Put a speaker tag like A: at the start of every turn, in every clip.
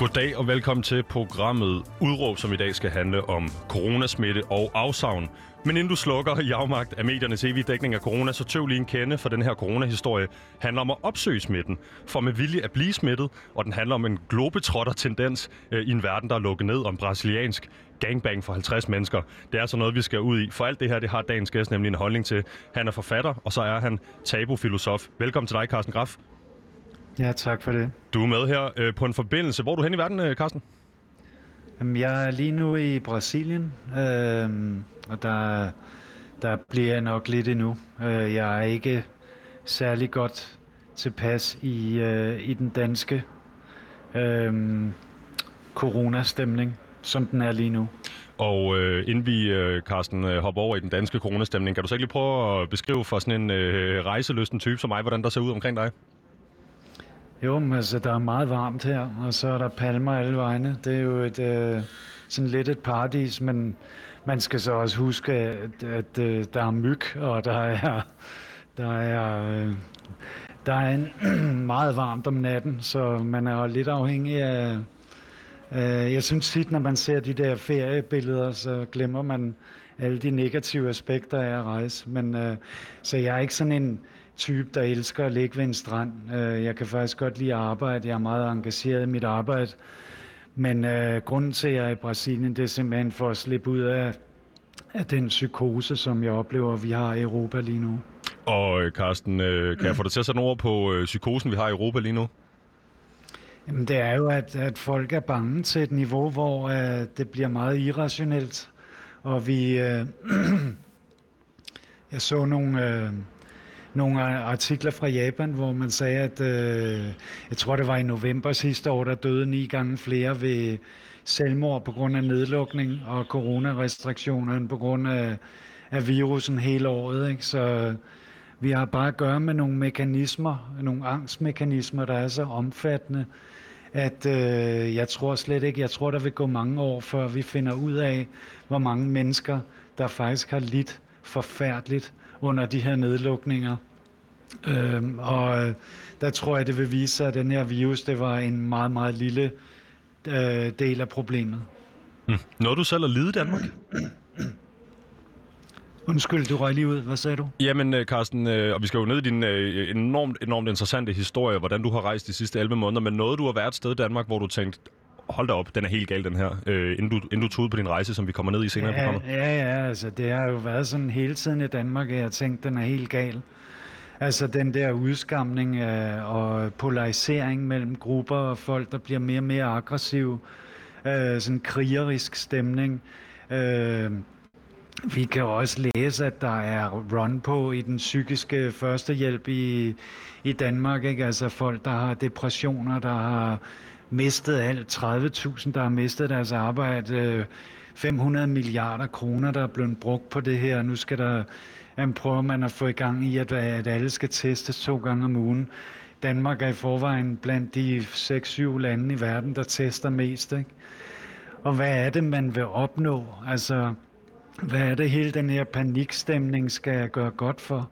A: Goddag og velkommen til programmet Udråb, som i dag skal handle om coronasmitte og afsavn. Men inden du slukker i afmagt af mediernes evige dækning af corona, så tøv lige en kende, for den her coronahistorie handler om at opsøge smitten, for med vilje at blive smittet, og den handler om en globetrotter-tendens øh, i en verden, der er lukket ned om brasiliansk gangbang for 50 mennesker. Det er altså noget, vi skal ud i. For alt det her, det har dagens gæst nemlig en holdning til. Han er forfatter, og så er han tabufilosof. Velkommen til dig, Carsten Graf.
B: Ja, tak for det.
A: Du er med her øh, på en forbindelse. Hvor er du hen i verden, øh, Carsten?
B: Jamen, jeg er lige nu i Brasilien, øh, og der, der bliver jeg nok lidt endnu. Øh, jeg er ikke særlig godt tilpas i, øh, i den danske øh, coronastemning, som den er lige nu.
A: Og øh, inden vi, øh, Carsten, øh, hopper over i den danske coronastemning, kan du så ikke lige prøve at beskrive for sådan en øh, rejseløsten type som mig, hvordan der ser ud omkring dig?
B: Jo, men altså, der er meget varmt her, og så er der palmer alle vegne. Det er jo et, øh, sådan lidt et paradis, men man skal så også huske, at, at øh, der er myg, og der er, der er, øh, der er en meget varmt om natten, så man er jo lidt afhængig af... Øh, jeg synes tit, når man ser de der feriebilleder, så glemmer man alle de negative aspekter af at rejse. Men, øh, så jeg er ikke sådan en type, der elsker at ligge ved en strand. Øh, jeg kan faktisk godt lide at arbejde. Jeg er meget engageret i mit arbejde. Men øh, grunden til, at jeg er i Brasilien, det er simpelthen for at slippe ud af, af den psykose, som jeg oplever, vi har i Europa lige nu.
A: Og øh, Carsten, øh, kan jeg få dig til at sætte nogle ord på øh, psykosen, vi har i Europa lige nu?
B: Jamen, det er jo, at, at folk er bange til et niveau, hvor øh, det bliver meget irrationelt. Og vi... Øh, jeg så nogle... Øh, nogle artikler fra Japan, hvor man sagde, at øh, jeg tror, det var i november sidste år, der døde ni gange flere ved selvmord på grund af nedlukning og coronarestriktioner end på grund af, af virusen hele året. Ikke? Så vi har bare at gøre med nogle mekanismer, nogle angstmekanismer, der er så omfattende, at øh, jeg tror slet ikke, jeg tror, der vil gå mange år, før vi finder ud af, hvor mange mennesker, der faktisk har lidt forfærdeligt under de her nedlukninger. Øhm, og øh, der tror jeg, det vil vise sig, at den her virus, det var en meget, meget lille øh, del af problemet.
A: Mm. Når du selv at lide Danmark?
B: Undskyld, du røg lige ud. Hvad sagde du?
A: Jamen, øh, Carsten, øh, og vi skal jo ned i din øh, enormt, enormt interessante historie, hvordan du har rejst de sidste 11 måneder, men noget, du har været et sted i Danmark, hvor du tænkte, hold da op, den er helt gal, den her, øh, inden, du, inden du tog på din rejse, som vi kommer ned i senere
B: ja,
A: i programmet?
B: Ja, ja, altså det har jo været sådan hele tiden i Danmark, at jeg tænkte, den er helt gal. Altså den der udskamning øh, og polarisering mellem grupper og folk, der bliver mere og mere aggressive, øh, sådan krigerisk stemning. Øh, vi kan også læse, at der er run på i den psykiske førstehjælp i, i Danmark. Ikke? Altså folk, der har depressioner, der har mistet alt. 30.000, der har mistet deres arbejde. Øh, 500 milliarder kroner, der er blevet brugt på det her. Nu skal der, jamen, prøver man at få i gang i, at, at alle skal testes to gange om ugen. Danmark er i forvejen blandt de 6-7 lande i verden, der tester mest. Ikke? Og hvad er det, man vil opnå? Altså, hvad er det hele den her panikstemning skal gøre godt for?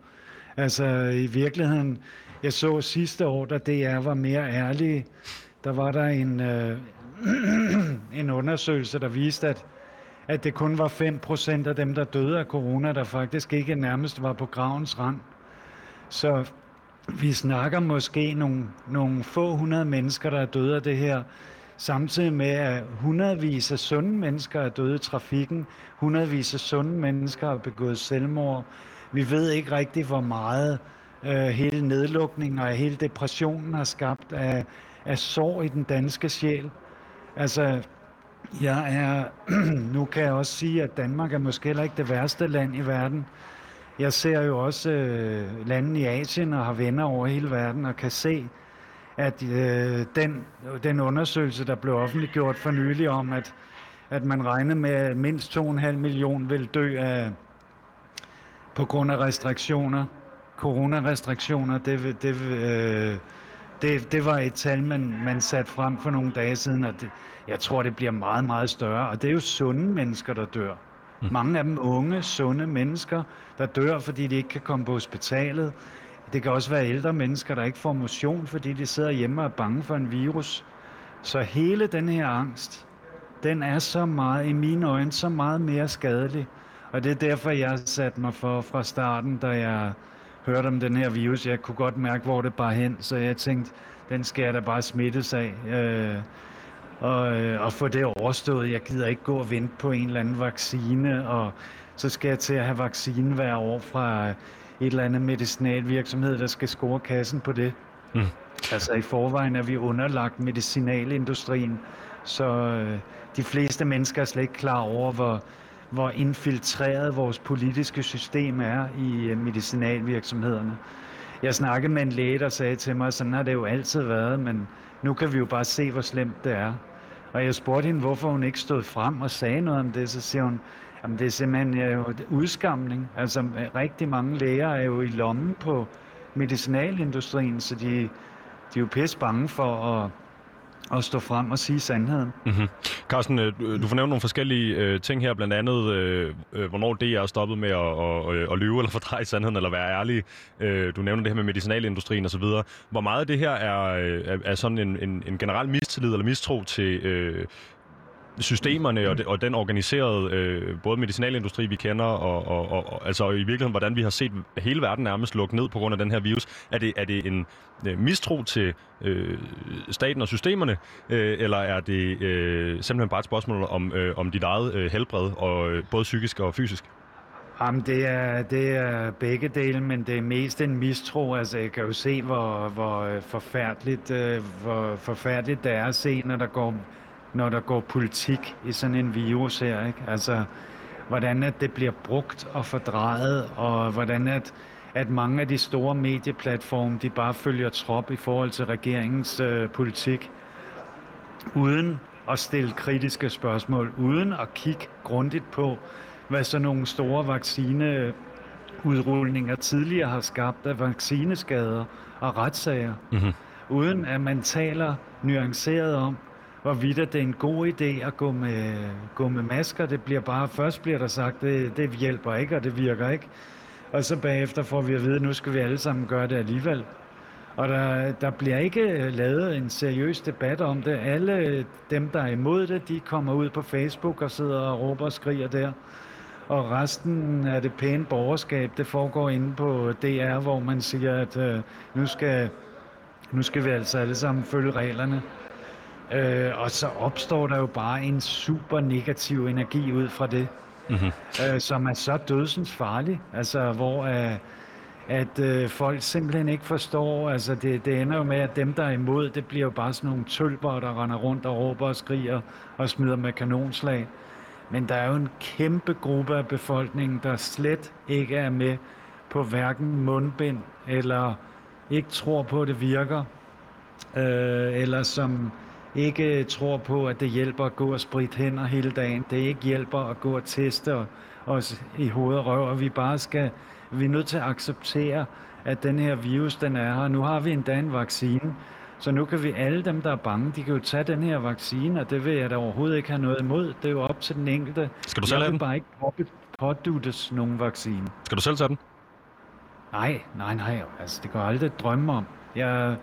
B: Altså, i virkeligheden, jeg så sidste år, da DR var mere ærlige, der var der en, øh, en undersøgelse, der viste, at, at det kun var 5% af dem, der døde af corona, der faktisk ikke nærmest var på gravens rand. Så vi snakker måske nogle, nogle få hundrede mennesker, der er døde af det her, samtidig med, at hundredvis af sunde mennesker er døde i trafikken, hundredvis af sunde mennesker har begået selvmord. Vi ved ikke rigtig, hvor meget øh, hele nedlukningen og hele depressionen har skabt af, af sår i den danske sjæl. Altså, jeg er, nu kan jeg også sige, at Danmark er måske heller ikke det værste land i verden. Jeg ser jo også øh, landene i Asien og har venner over hele verden og kan se, at øh, den, den undersøgelse, der blev offentliggjort for nylig om, at at man regner med, at mindst 2,5 millioner vil dø af, på grund af restriktioner. Coronarestriktioner, det, det, øh, det, det var et tal, man, man satte frem for nogle dage siden, og det, jeg tror, det bliver meget, meget større. Og det er jo sunde mennesker, der dør. Mm. Mange af dem unge, sunde mennesker, der dør, fordi de ikke kan komme på hospitalet. Det kan også være ældre mennesker, der ikke får motion, fordi de sidder hjemme og er bange for en virus. Så hele den her angst, den er så meget, i mine øjne, så meget mere skadelig. Og det er derfor, jeg satte mig for fra starten, da jeg hørte om den her virus. Jeg kunne godt mærke, hvor det bare hen, så jeg tænkte, den skal jeg da bare smittes af. Øh, og, øh, og få det overstået. Jeg gider ikke gå og vente på en eller anden vaccine, og så skal jeg til at have vaccine hver år fra et eller andet medicinalvirksomhed, der skal score kassen på det. Mm. Altså i forvejen er vi underlagt medicinalindustrien, så øh, de fleste mennesker er slet ikke klar over, hvor, hvor infiltreret vores politiske system er i øh, medicinalvirksomhederne. Jeg snakkede med en læge, der sagde til mig, sådan har det jo altid været, men nu kan vi jo bare se, hvor slemt det er. Og jeg spurgte hende, hvorfor hun ikke stod frem og sagde noget om det, så siger hun, Jamen, det er simpelthen jo udskamning. Altså, øh, rigtig mange læger er jo i lommen på medicinalindustrien, så de, de er jo pisse bange for at, at stå frem og sige sandheden.
A: Mm-hmm. Carsten, øh, du fornævner nogle forskellige øh, ting her, blandt andet, øh, øh hvornår det er stoppet med at, at, at, at lyve eller fordreje sandheden, eller være ærlig. Øh, du nævner det her med medicinalindustrien osv. Hvor meget af det her er, øh, er, er sådan en, en, en generel mistillid eller mistro til, øh, systemerne og, de, og den organiserede øh, både medicinalindustri, vi kender, og, og, og, og altså i virkeligheden, hvordan vi har set hele verden nærmest lukke ned på grund af den her virus. Er det, er det en øh, mistro til øh, staten og systemerne, øh, eller er det øh, simpelthen bare et spørgsmål om, øh, om dit eget øh, helbred, og øh, både psykisk og fysisk?
B: Jamen, det er, det er begge dele, men det er mest en mistro. Altså, jeg kan jo se, hvor, hvor øh, forfærdeligt, øh, hvor forfærdeligt det er at se, når der går når der går politik i sådan en virus her. Ikke? Altså, hvordan at det bliver brugt og fordrejet, og hvordan at, at mange af de store medieplatforme, de bare følger trop i forhold til regeringens øh, politik, uden at stille kritiske spørgsmål, uden at kigge grundigt på, hvad så nogle store vaccineudrulninger tidligere har skabt af vaccineskader og retssager, mm-hmm. uden at man taler nuanceret om, hvorvidt det er en god idé at gå med, gå med masker. Det bliver bare, først bliver der sagt, det, det hjælper ikke, og det virker ikke. Og så bagefter får vi at vide, at nu skal vi alle sammen gøre det alligevel. Og der, der bliver ikke øh, lavet en seriøs debat om det. Alle øh, dem, der er imod det, de kommer ud på Facebook og sidder og råber og skriger der. Og resten af det pæne borgerskab, det foregår inde på DR, hvor man siger, at øh, nu, skal, nu skal vi altså alle sammen følge reglerne. Øh, og så opstår der jo bare en super negativ energi ud fra det, mm-hmm. øh, som er så dødsens farlig. Altså, hvor øh, at øh, folk simpelthen ikke forstår, altså det, det ender jo med, at dem, der er imod, det bliver jo bare sådan nogle tølper, der render rundt og råber og skriger og smider med kanonslag. Men der er jo en kæmpe gruppe af befolkningen, der slet ikke er med på hverken mundbind eller ikke tror på, at det virker, øh, eller som ikke tror på, at det hjælper at gå og spritte hænder hele dagen. Det ikke hjælper at gå og teste os i hoved og røv, og vi bare skal, vi er nødt til at acceptere, at den her virus, den er her. Nu har vi endda en vaccine, så nu kan vi alle dem, der er bange, de kan jo tage den her vaccine, og det vil jeg da overhovedet ikke have noget imod. Det er jo op til den enkelte.
A: Skal du selv
B: have
A: den?
B: bare ikke påduttes nogen vaccine.
A: Skal du selv tage den?
B: Nej, nej, nej. Altså, det går aldrig drømme om. Jeg,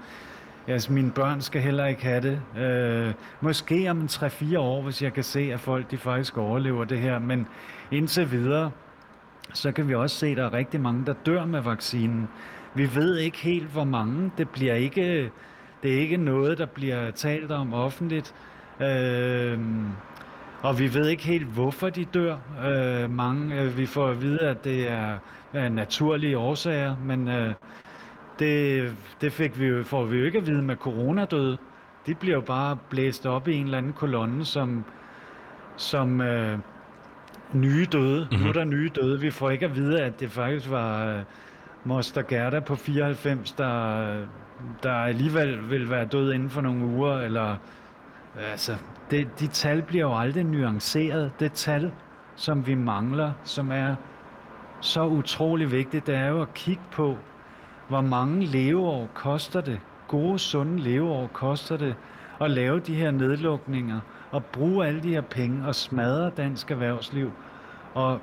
B: Altså, mine børn skal heller ikke have det. Øh, måske om 3-4 år, hvis jeg kan se, at folk de faktisk overlever det her. Men indtil videre, så kan vi også se, at der er rigtig mange, der dør med vaccinen. Vi ved ikke helt, hvor mange. Det bliver ikke, det er ikke noget, der bliver talt om offentligt. Øh, og vi ved ikke helt, hvorfor de dør. Øh, mange, øh, vi får at vide, at det er, er naturlige årsager, men øh, det, det fik vi jo, får vi jo ikke at vide med coronadøde. De bliver jo bare blæst op i en eller anden kolonne som, som øh, nye døde. Mm-hmm. Nu er der nye døde. Vi får ikke at vide, at det faktisk var øh, Moster Gerda på 94, der, der alligevel vil være død inden for nogle uger, eller altså, det, de tal bliver jo aldrig nuanceret. Det tal, som vi mangler, som er så utrolig vigtigt, det er jo at kigge på, hvor mange leveår koster det, gode, sunde leveår koster det, at lave de her nedlukninger, og bruge alle de her penge og smadre dansk erhvervsliv, og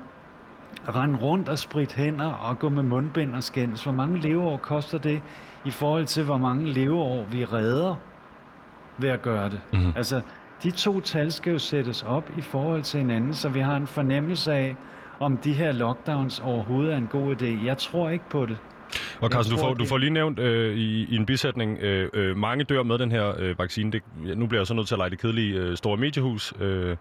B: rende rundt og sprit hænder og gå med mundbind og skændes. Hvor mange leveår koster det i forhold til, hvor mange leveår vi redder ved at gøre det? Mm-hmm. Altså, de to tal skal jo sættes op i forhold til hinanden, så vi har en fornemmelse af, om de her lockdowns overhovedet er en god idé. Jeg tror ikke på det.
A: Og Carsten, du får, du får lige nævnt øh, i, i en bisætning, øh, øh, mange dør med den her øh, vaccine. Det, nu bliver jeg så nødt til at lege det kedelige øh, store mediehus. Øh,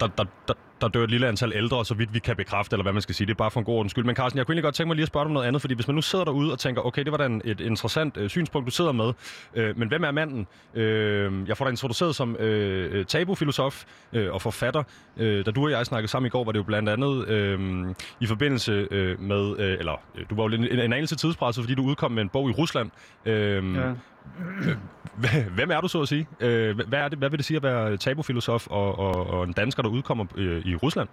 A: der, der, der, der dør et lille antal ældre, så vidt vi kan bekræfte, eller hvad man skal sige. Det er bare for en god ordens skyld. Men Carsten, jeg kunne egentlig godt tænke mig lige at spørge dig om noget andet, fordi hvis man nu sidder derude og tænker, okay, det var da en, et interessant øh, synspunkt, du sidder med, øh, men hvem er manden? Øh, jeg får dig introduceret som øh, tabufilosof øh, og forfatter. Øh, da du og jeg snakkede sammen i går, var det jo blandt andet øh, i forbindelse øh, med, øh, eller øh, du var jo en, en anelse tidspresset, fordi du udkom med en bog i Rusland. Øh, ja. Hvem er du så at sige? Øh, hvad, er det, hvad vil det sige at være tabufilosof og, og, og en dansker, der udkommer øh, i Rusland?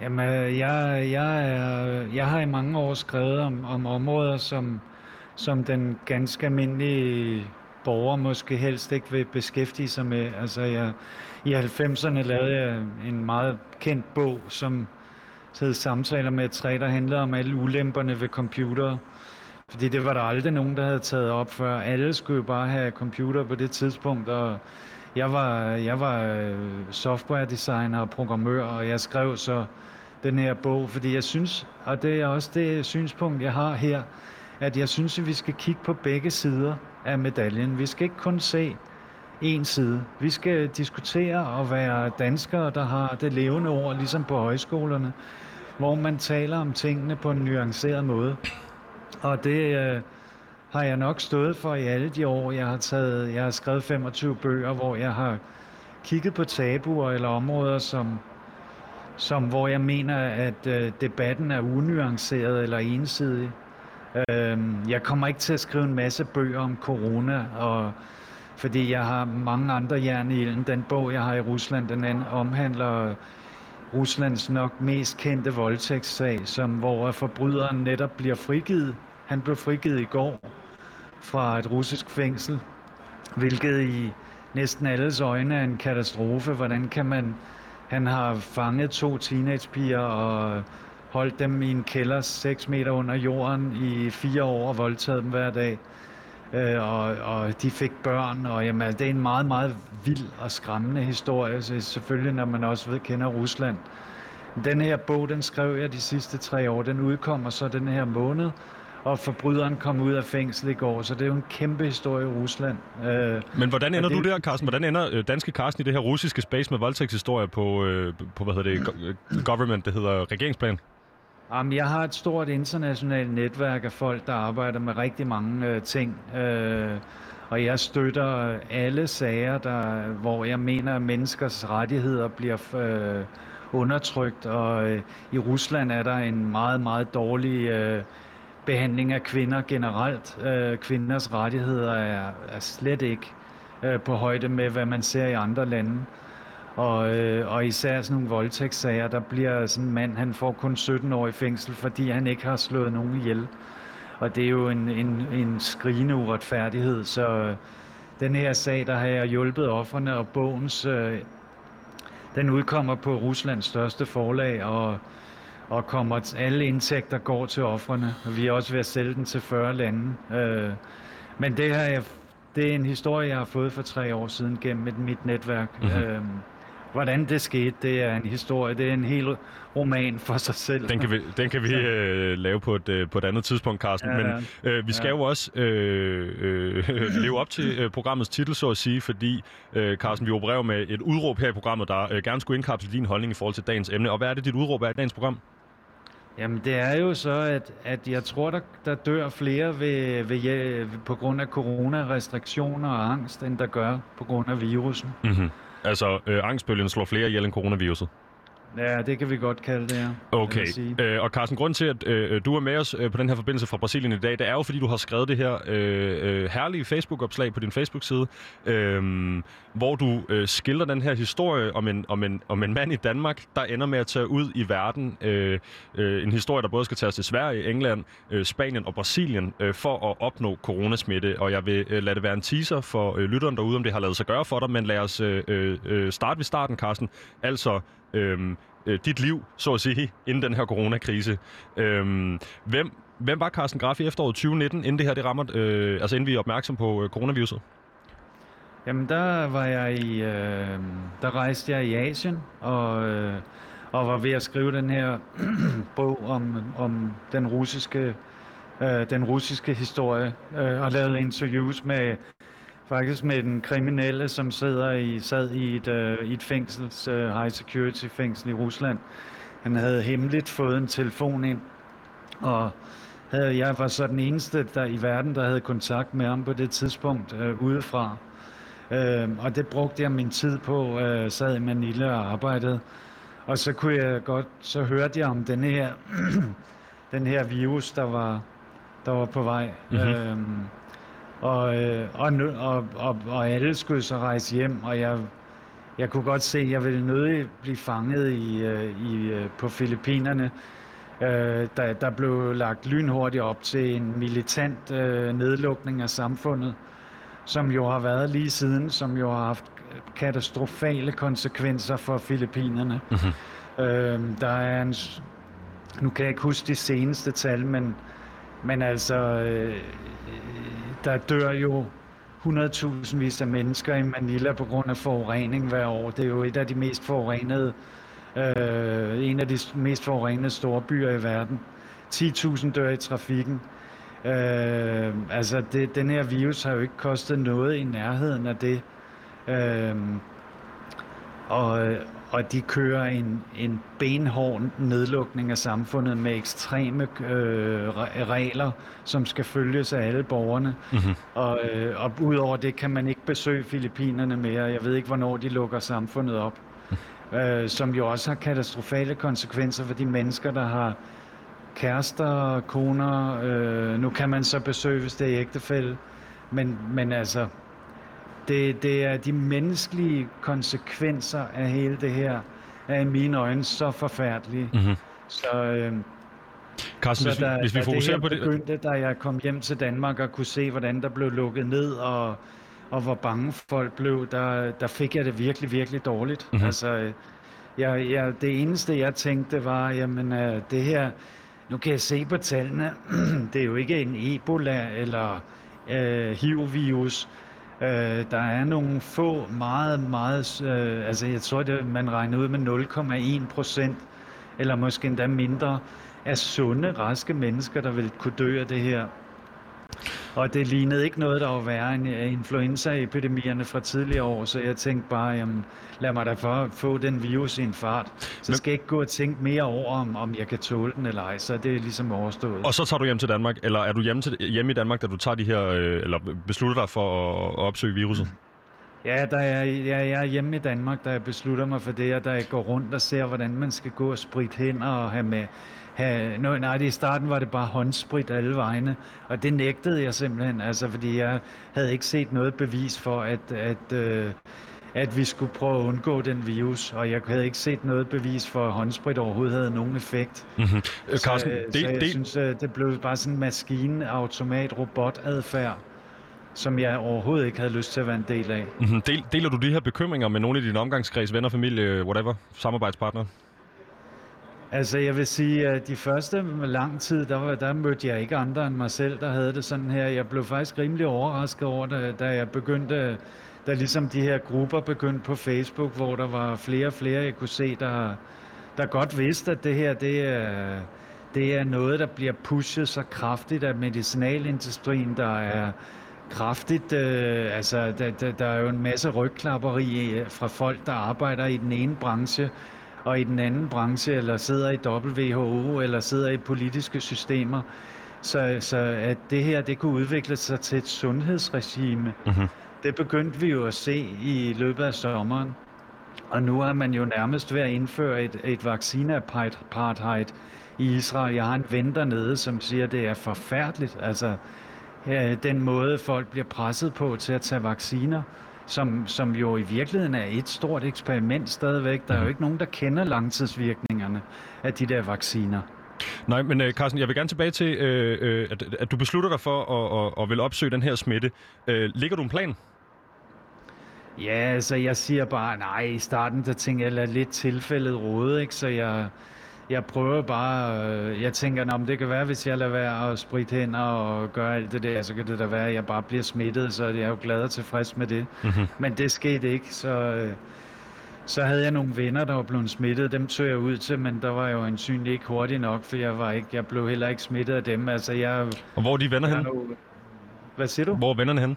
B: Jamen, øh, jeg, jeg, er, jeg har i mange år skrevet om, om områder, som, som den ganske almindelige borger måske helst ikke vil beskæftige sig med. Altså, jeg, i 90'erne lavede jeg en meget kendt bog, som hed Samtaler med et træ, der handlede om alle ulemperne ved computer. Fordi det var der aldrig nogen, der havde taget op før. Alle skulle jo bare have computer på det tidspunkt, og jeg var, jeg var øh, software designer og programmør, og jeg skrev så den her bog, fordi jeg synes, og det er også det synspunkt, jeg har her, at jeg synes, at vi skal kigge på begge sider af medaljen. Vi skal ikke kun se en side. Vi skal diskutere og være danskere, der har det levende ord, ligesom på højskolerne, hvor man taler om tingene på en nuanceret måde. Og det øh, har jeg nok stået for i alle de år. Jeg har, taget, jeg har skrevet 25 bøger, hvor jeg har kigget på tabuer eller områder, som, som hvor jeg mener, at øh, debatten er unuanceret eller ensidig. Øh, jeg kommer ikke til at skrive en masse bøger om corona, og, fordi jeg har mange andre jern i ilden. Den bog, jeg har i Rusland, den anden omhandler Ruslands nok mest kendte voldtægtssag, som, hvor forbryderen netop bliver frigivet han blev frigivet i går fra et russisk fængsel, hvilket i næsten alles øjne er en katastrofe. Hvordan kan man... Han har fanget to teenagepiger og holdt dem i en kælder 6 meter under jorden i fire år og voldtaget dem hver dag. Øh, og, og de fik børn, og jamen, altså, det er en meget, meget vild og skræmmende historie, så selvfølgelig når man også ved, kender Rusland. Den her bog, den skrev jeg de sidste tre år, den udkommer så den her måned, og forbryderen kom ud af fængsel i går, så det er jo en kæmpe historie i Rusland.
A: Øh, Men hvordan ender det... du der, Carsten? Hvordan ender øh, danske Carsten i det her russiske space med voldtægtshistorie på, øh, på hvad hedder det, government, det hedder regeringsplan?
B: Jamen, jeg har et stort internationalt netværk af folk, der arbejder med rigtig mange øh, ting. Øh, og jeg støtter alle sager, der, hvor jeg mener, at menneskers rettigheder bliver øh, undertrykt. Og øh, i Rusland er der en meget, meget dårlig... Øh, behandling af kvinder generelt. Øh, kvinders rettigheder er, er slet ikke øh, på højde med, hvad man ser i andre lande. Og, øh, og især sådan nogle voldtægtssager, der bliver sådan en mand, han får kun 17 år i fængsel, fordi han ikke har slået nogen ihjel. Og det er jo en, en, en skrigende uretfærdighed. Så øh, den her sag, der har jeg hjulpet offerne, og bogens, øh, den udkommer på Ruslands største forlag, og og kommer alle indtægter går til offrene. Vi er også ved at sælge den til 40 lande. Øh, men det her er, det er en historie, jeg har fået for tre år siden gennem mit netværk. Mm-hmm. Øh, hvordan det skete, det er en historie, det er en hel roman for sig selv.
A: Den kan vi, den kan vi øh, lave på et, øh, på et andet tidspunkt, Carsten. Ja, Men øh, vi skal ja. jo også øh, øh, leve op til øh, programmets titel, så at sige, fordi, øh, Carsten, vi opererer med et udråb her i programmet, der øh, gerne skulle indkapsle din holdning i forhold til dagens emne. Og hvad er det, dit udråb er i dagens program?
B: Jamen det er jo så, at, at jeg tror, der, der dør flere ved, ved, på grund af coronarestriktioner og angst, end der gør på grund af virusen.
A: Mm-hmm. Altså, øh, angstbølgen slår flere ihjel end coronaviruset?
B: Ja, det kan vi godt kalde det, ja.
A: Okay, øh, og Carsten, grund til, at øh, du er med os øh, på den her forbindelse fra Brasilien i dag, det er jo, fordi du har skrevet det her øh, øh, herlige Facebook-opslag på din Facebook-side, øh, hvor du øh, skildrer den her historie om en, om, en, om en mand i Danmark, der ender med at tage ud i verden. Øh, øh, en historie, der både skal tages til Sverige, England, øh, Spanien og Brasilien øh, for at opnå coronasmitte. Og jeg vil øh, lade det være en teaser for øh, lytteren derude, om det har lavet sig gøre for dig, men lad os øh, øh, starte ved starten, Carsten. Altså, øhm, øh, dit liv, så at sige, inden den her coronakrise. Øhm, hvem, hvem var Carsten Graf i efteråret 2019, inden det her det rammer, øh, altså inden vi er opmærksom på øh, coronaviruset?
B: Jamen, der var jeg i, øh, der rejste jeg i Asien, og, øh, og var ved at skrive den her bog om, om den russiske, øh, den russiske historie, øh, og lavede interviews med, faktisk med den kriminelle, som sidder i, sad i et, øh, i et fængsel, øh, high security fængsel i Rusland. Han havde hemmeligt fået en telefon ind, og havde, jeg var så den eneste der i verden, der havde kontakt med ham på det tidspunkt øh, udefra. Øh, og det brugte jeg min tid på, øh, sad i Manila og arbejdede. Og så kunne jeg godt, så hørte jeg om den her, den her virus, der var, der var på vej.
A: Mhm.
B: Mm-hmm. Øhm, og, øh, og, og, og, og alle skulle så rejse hjem, og jeg, jeg kunne godt se, at jeg ville nødig blive fanget i, øh, i, øh, på Filippinerne. Øh, der, der blev lagt lynhurtigt op til en militant øh, nedlukning af samfundet, som jo har været lige siden, som jo har haft katastrofale konsekvenser for Filippinerne. Mm-hmm. Øh, der er en, nu kan jeg ikke huske de seneste tal, men, men altså, øh, der dør jo 100.000 vis af mennesker i Manila på grund af forurening hver år. Det er jo et af de mest forurenede, øh, en af de mest forurenede store byer i verden. 10.000 dør i trafikken. Øh, altså, det, den her virus har jo ikke kostet noget i nærheden af det. Øh, og, og de kører en, en benhård nedlukning af samfundet med ekstreme øh, re- regler, som skal følges af alle borgerne. Mm-hmm. Og, øh, og udover det kan man ikke besøge Filippinerne mere. Jeg ved ikke, hvornår de lukker samfundet op. Øh, som jo også har katastrofale konsekvenser for de mennesker, der har kærester, koner. Øh, nu kan man så besøge, hvis det er ægtefælde. Men, men altså, det, det er de menneskelige konsekvenser af hele det her, er i mine øjne så forfærdelige.
A: Mhm.
B: Så, øh,
A: Carsten,
B: så
A: hvis vi,
B: da,
A: hvis vi fokuserer
B: det
A: på det...
B: begyndte, da jeg kom hjem til Danmark og kunne se, hvordan der blev lukket ned, og, og hvor bange folk blev, der, der fik jeg det virkelig, virkelig dårligt.
A: Mhm.
B: Mm-hmm. Altså, jeg, jeg, det eneste, jeg tænkte, var, jamen, øh, det her, nu kan jeg se på tallene, det er jo ikke en Ebola eller øh, HIV-virus. Øh, der er nogle få, meget, meget, øh, altså jeg tror, det, man regner ud med 0,1 procent, eller måske endda mindre, af sunde, raske mennesker, der vil kunne dø af det her. Og det lignede ikke noget, der var værre end øh, influenzaepidemierne fra tidligere år, så jeg tænkte bare, jamen, lad mig da for få den virus i en fart. Så
A: Men-
B: skal jeg ikke gå og tænke mere over, om, om jeg kan tåle den eller ej, så er det ligesom overstået.
A: Og så tager du hjem til Danmark, eller er du hjemme, til, hjemme i Danmark, da du tager de her, øh, eller beslutter dig for at, opsøge viruset?
B: Ja, der er, jeg, jeg er hjemme i Danmark, da jeg beslutter mig for det, og da jeg går rundt og ser, hvordan man skal gå og spritte hænder og have med... Have, no, nej, i starten var det bare håndsprit alle vegne, og det nægtede jeg simpelthen, altså, fordi jeg havde ikke set noget bevis for, at, at, øh, at vi skulle prøve at undgå den virus, og jeg havde ikke set noget bevis for, at håndsprit overhovedet havde nogen effekt.
A: Mm-hmm. Carsten,
B: så,
A: det,
B: så jeg
A: det,
B: synes, at det blev bare sådan en maskine, automat, robotadfærd, som jeg overhovedet ikke havde lyst til at være en del af.
A: mm-hmm. del, deler du de her bekymringer med nogle af dine omgangskreds, venner, familie, whatever, samarbejdspartnere?
B: Altså, jeg vil sige, at de første lang tid, der, var, der mødte jeg ikke andre end mig selv, der havde det sådan her. Jeg blev faktisk rimelig overrasket over, da, da jeg begyndte, da ligesom de her grupper begyndte på Facebook, hvor der var flere og flere, jeg kunne se, der, der godt vidste, at det her, det er, det er noget, der bliver pushet så kraftigt af medicinalindustrien, der er kraftigt, øh, altså der, der, der er jo en masse rygklapperi øh, fra folk, der arbejder i den ene branche, og i den anden branche, eller sidder i WHO, eller sidder i politiske systemer. Så, så at det her, det kunne udvikle sig til et sundhedsregime,
A: Mhm.
B: det begyndte vi jo at se i løbet af sommeren. Og nu er man jo nærmest ved at indføre et, et vaccineapartheid i Israel. Jeg har en ven dernede, som siger, at det er forfærdeligt. Altså, den måde folk bliver presset på til at tage vacciner, som, som jo i virkeligheden er et stort eksperiment stadigvæk. Der er jo mhm. ikke nogen, der kender langtidsvirkningerne af de der vacciner.
A: Nej, men uh, Carsten, jeg vil gerne tilbage til, uh, uh, at, at du beslutter dig for at, at, at vil opsøge den her smitte. Uh, ligger du en plan?
B: Ja, altså jeg siger bare, nej, i starten der tænker jeg, lad lidt tilfældet råde, ikke? så jeg, jeg prøver bare, øh, jeg tænker, om det kan være, hvis jeg lader være at spritte hænder og gøre alt det der, så kan det da være, at jeg bare bliver smittet, så jeg er jo glad og tilfreds med det. Mm-hmm. Men det skete ikke, så, øh, så havde jeg nogle venner, der var blevet smittet, dem tog jeg ud til, men der var jo ansynligt ikke hurtigt nok, for jeg, var ikke, jeg blev heller ikke smittet af dem. Altså, jeg,
A: og hvor er de venner henne?
B: Hvad siger du?
A: Hvor er vennerne henne?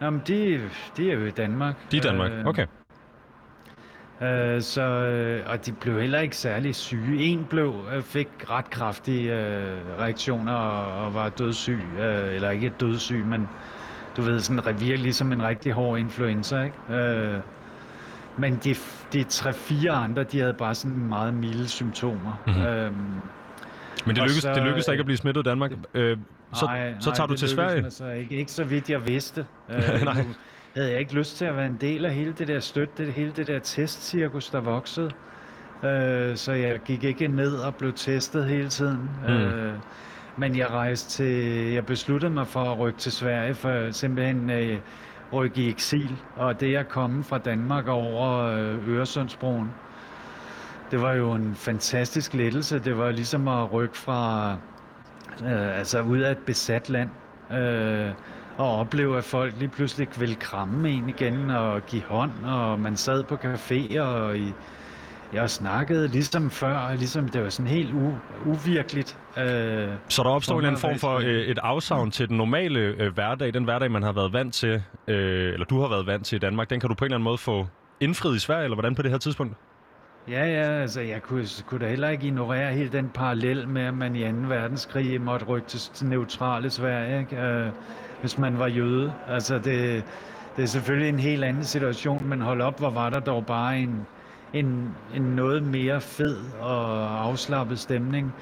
B: Jamen, de, de er jo i Danmark.
A: De er i Danmark, øh, okay.
B: Øh, så, øh, og de blev heller ikke særlig syge. En blev, øh, fik ret kraftige øh, reaktioner og, og var dødssyg, øh, eller ikke dødssyg, men du ved, sådan virkelig ligesom en rigtig hård influenza, ikke? Øh, men de, de tre-fire andre, de havde bare sådan meget milde symptomer. Mm-hmm. Øhm,
A: men det lykkedes, så, det lykkedes ikke at blive smittet i Danmark. Øh, så, nej, så tager
B: nej,
A: du til Sverige?
B: Altså ikke, ikke så vidt jeg vidste. Øh, nej havde jeg ikke lyst til at være en del af hele det der støt, det, hele det der testcirkus, der voksede. Øh, så jeg gik ikke ned og blev testet hele tiden. Mm. Øh, men jeg rejste til, jeg besluttede mig for at rykke til Sverige, for simpelthen øh, rykke i eksil. Og det at komme fra Danmark over øh, Øresundsbroen, det var jo en fantastisk lettelse. Det var ligesom at rykke fra, øh, altså ud af et besat land. Øh, og opleve, at folk lige pludselig ville kramme en igen og give hånd, og man sad på caféer og i, jeg snakkede ligesom før, ligesom det var sådan helt u- uvirkeligt.
A: Øh, så der opstod en form for øh, et afsavn til den normale øh, hverdag, den hverdag, man har været vant til, øh, eller du har været vant til i Danmark, den kan du på en eller anden måde få indfriet i Sverige, eller hvordan på det her tidspunkt?
B: Ja, ja, altså jeg kunne, kunne da heller ikke ignorere helt den parallel med, at man i 2. verdenskrig måtte rykke til neutrale Sverige. Ikke? Øh, hvis man var jøde. Altså det, det er selvfølgelig en helt anden situation, men hold op, hvor var der dog bare en, en, en noget mere fed og afslappet stemning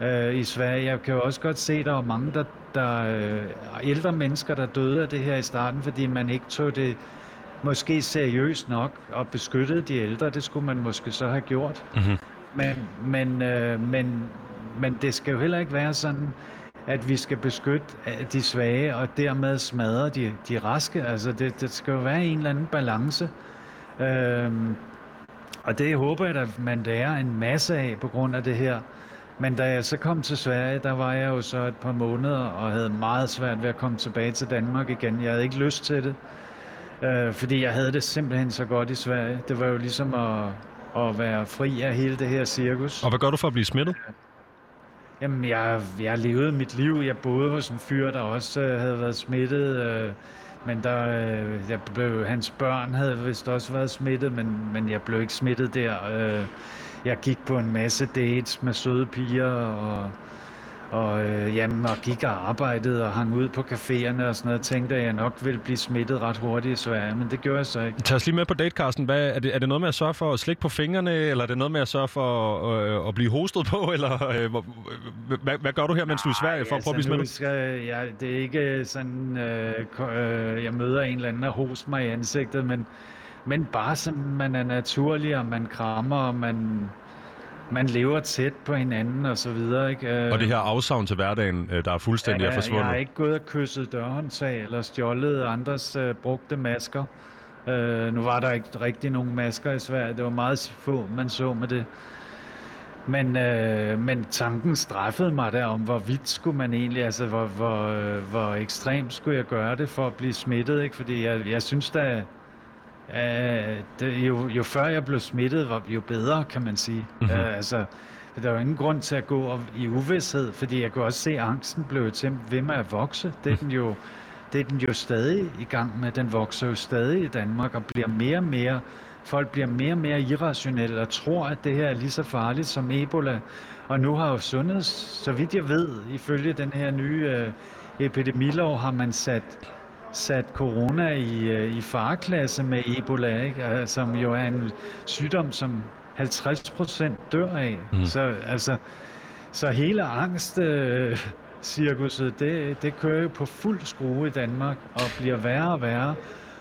B: øh, i Sverige. Jeg kan jo også godt se, at der var mange der, der øh, ældre mennesker, der døde af det her i starten, fordi man ikke tog det måske seriøst nok og beskyttede de ældre. Det skulle man måske så have gjort. Mm-hmm. Men, men, øh, men, men det skal jo heller ikke være sådan, at vi skal beskytte øh, de svage og dermed smadre de, de raske. Altså det, det skal jo være en eller anden balance. Øhm, og det håber jeg, at man lærer en masse af på grund af det her. Men da jeg så kom til Sverige, der var jeg jo så et par måneder og havde meget svært ved at komme tilbage til Danmark igen. Jeg havde ikke lyst til det, øh, fordi jeg havde det simpelthen så godt i Sverige. Det var jo ligesom at, at være fri af hele det her cirkus.
A: Og hvad gør du for at blive smittet?
B: Jamen, jeg, jeg levede mit liv. Jeg boede hos en fyr, der også øh, havde været smittet. Øh, men der, øh, jeg blev, hans børn havde vist også været smittet, men, men jeg blev ikke smittet der. Øh, jeg gik på en masse dates med søde piger, og og, øh, jamen, og gik og arbejdede og hang ud på caféerne og sådan noget. Tænkte, at jeg nok ville blive smittet ret hurtigt i Sverige, men det gjorde jeg så ikke.
A: Tag os lige med på datecasten. Hvad, er, det, er det noget med at sørge for at slikke på fingrene, eller er det noget med at sørge for øh, at blive hostet på, eller øh, hvad, hvad gør du her, mens du er i Sverige, for altså, at prøve at blive smittet?
B: Skal, ja, det er ikke sådan, øh, øh, jeg møder en eller anden og hoster mig i ansigtet, men, men bare som man er naturlig, og man krammer, og man man lever tæt på hinanden og så videre. Ikke?
A: Øh, og det her afsavn til hverdagen, øh, der er fuldstændig ja, er forsvundet?
B: Jeg har ikke gået og kysset dørhåndtag eller stjålet andres uh, brugte masker. Uh, nu var der ikke rigtig nogen masker i Sverige. Det var meget få, man så med det. Men, øh, men tanken straffede mig der om, hvor vidt skulle man egentlig, altså hvor, hvor, øh, hvor ekstremt skulle jeg gøre det for at blive smittet, ikke? Fordi jeg, jeg synes da, Uh, det, jo, jo før jeg blev smittet, var jo bedre, kan man sige. Mm-hmm. Uh, altså, der er jo ingen grund til at gå i uvidshed, fordi jeg kunne også se, at angsten blev til ved med at vokse. Det er den jo, det er den jo stadig i gang med. Den vokser jo stadig i Danmark og bliver mere og mere, folk bliver mere og mere irrationelle og tror, at det her er lige så farligt som Ebola. Og nu har jo sundheds, så vidt jeg ved, ifølge den her nye uh, epidemilov, har man sat sat corona i, øh, i farklasse med Ebola, ikke? Altså, som jo er en sygdom, som 50 procent dør af. Mm. Så, altså, så hele angst... Øh, cirkuset, det, det kører jo på fuld skrue i Danmark og bliver værre og værre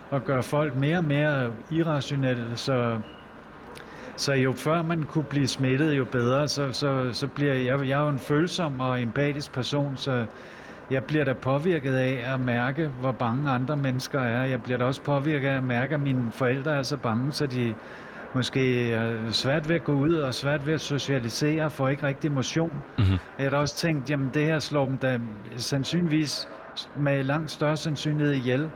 B: og gør folk mere og mere irrationelle. Så, så jo før man kunne blive smittet, jo bedre. Så, så, så bliver jeg, jeg er jo en følsom og empatisk person, så jeg bliver da påvirket af at mærke, hvor bange andre mennesker er. Jeg bliver da også påvirket af at mærke, at mine forældre er så bange, så de måske er svært ved at gå ud og svært ved at socialisere, får ikke rigtig motion. Mm-hmm. Jeg har også tænkt, jamen det her slår dem da sandsynligvis med langt større sandsynlighed ihjel,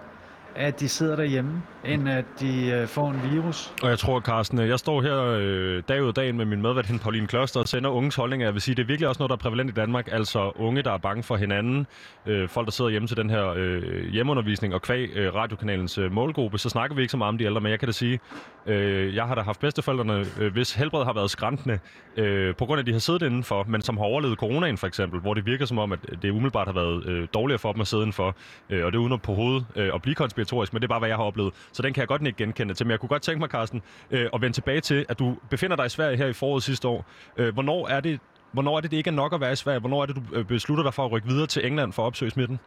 B: at de sidder derhjemme, end at de øh, får en virus.
A: Og jeg tror, Carsten, øh, jeg står her øh, dag ud af dagen med min medvært, hende Pauline Kloster, og sender unges holdninger. Jeg vil sige, det er virkelig også noget, der er prævalent i Danmark. Altså unge, der er bange for hinanden. Øh, folk, der sidder hjemme til den her øh, hjemmeundervisning, og kvæg øh, radiokanalens øh, målgruppe, så snakker vi ikke så meget om de ældre, men jeg kan da sige, øh, jeg har da haft bedsteforældrene, øh, hvis helbred har været skræntende, øh, på grund af, at de har siddet indenfor, men som har overlevet coronaen for eksempel, hvor det virker som om, at det umiddelbart har været øh, dårligere for dem at sidde indenfor, øh, og det er uden at på hovedet øh, at blive konspiratorisk, men det er bare, hvad jeg har oplevet. Så den kan jeg godt ikke genkende til. Men jeg kunne godt tænke mig, Carsten, øh, at vende tilbage til, at du befinder dig i Sverige her i foråret sidste år. Øh, hvornår er det, Hvornår er det, det ikke er nok at være i Sverige? Hvornår er det, du øh, beslutter dig for at rykke videre til England for at opsøge smitten?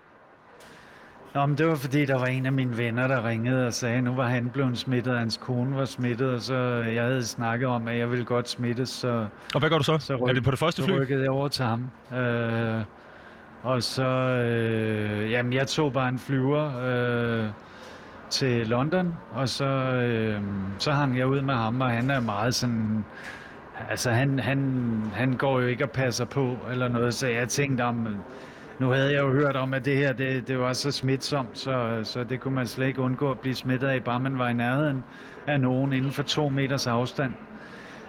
B: Nå, men det var fordi, der var en af mine venner, der ringede og sagde, at nu var han blevet smittet, og hans kone var smittet, og så jeg havde snakket om, at jeg ville godt smittes. Så,
A: og hvad gør du så? så ryk, er det på det første fly?
B: Så rykkede jeg over til ham. Øh, og så, øh, jamen jeg tog bare en flyver, øh, til London, og så, øh, så hang jeg ud med ham, og han er meget sådan... Altså, han, han, han går jo ikke og passer på, eller noget, så jeg tænkte om... Nu havde jeg jo hørt om, at det her, det, det var så smitsomt, så, så det kunne man slet ikke undgå at blive smittet af, bare man var i nærheden af nogen inden for to meters afstand.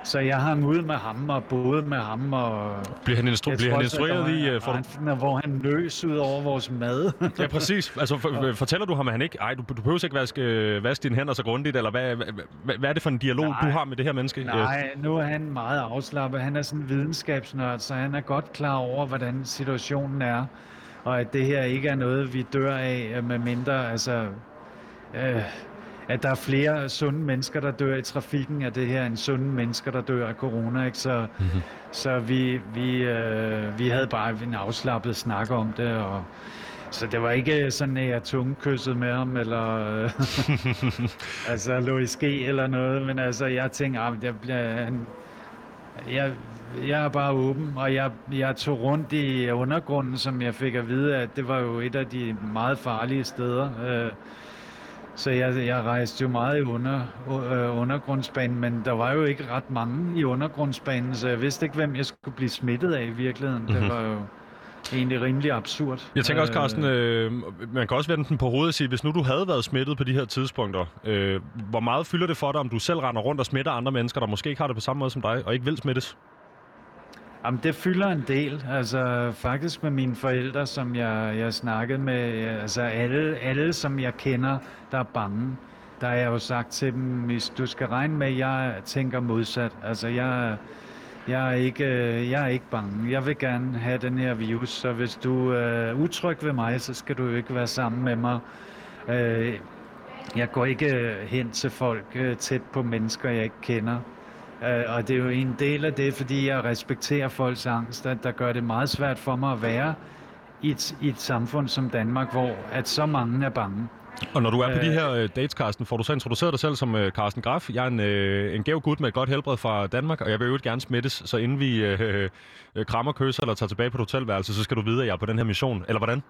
B: Så jeg hang ud med ham og boede med ham. Og
A: bliver han, instru- bliver han instrueret i... Uh, for
B: hvor han løs ud over vores mad.
A: ja, præcis. Altså, for, fortæller du ham, at han ikke... Ej, du, du behøver ikke vaske, vaske dine hænder så grundigt, eller hvad, hvad, hvad, hvad er det for en dialog, nej, du har med det her menneske?
B: Nej, nu er han meget afslappet. Han er sådan en videnskabsnørd, så han er godt klar over, hvordan situationen er. Og at det her ikke er noget, vi dør af, med mindre... Altså, øh, at der er flere sunde mennesker, der dør i trafikken, at det her er en sunde mennesker, der dør af corona. Ikke? Så, mm-hmm. så vi, vi, øh, vi havde bare en afslappet snak om det, og så det var ikke sådan, at jeg tungekyssede med ham, eller altså lå i ske eller noget, men altså jeg tænkte, at ah, jeg, bliver, jeg, jeg er bare åben, og jeg, jeg tog rundt i undergrunden, som jeg fik at vide, at det var jo et af de meget farlige steder. Øh, så jeg, jeg rejste jo meget i under, øh, undergrundsbanen, men der var jo ikke ret mange i undergrundsbanen, så jeg vidste ikke, hvem jeg skulle blive smittet af i virkeligheden. Mm-hmm. Det mhm. var jo egentlig rimelig absurd.
A: Jeg tænker også, Carsten, øh, man kan også vende den på hovedet og sige, hvis nu du havde været smittet på de her tidspunkter, øh, hvor meget fylder det for dig, om du selv render rundt og smitter andre mennesker, der måske ikke har det på samme måde som dig, og ikke vil smittes?
B: Jamen, det fylder en del. Altså, faktisk med mine forældre, som jeg, jeg snakkede med, altså alle, alle, som jeg kender, der er bange, der har jeg jo sagt til dem, hvis du skal regne med, at jeg tænker modsat. Altså, jeg, jeg, er ikke, jeg er ikke bange. Jeg vil gerne have den her virus, så hvis du er utryg ved mig, så skal du ikke være sammen med mig. Øh, jeg går ikke hen til folk øh, tæt på mennesker, jeg ikke kender. Øh, og det er jo en del af det, fordi jeg respekterer folks angst, at der gør det meget svært for mig at være i et, i et samfund som Danmark, hvor at så mange er bange.
A: Og når du er på de øh, her uh, dates, Carsten, får du så introduceret dig selv som uh, Carsten Graf. Jeg er en, uh, en gæv gut med et godt helbred fra Danmark, og jeg vil jo gerne smittes, så inden vi uh, uh, krammer, kysser eller tager tilbage på et hotelværelse, så skal du vide, at jeg er på den her mission. Eller hvordan?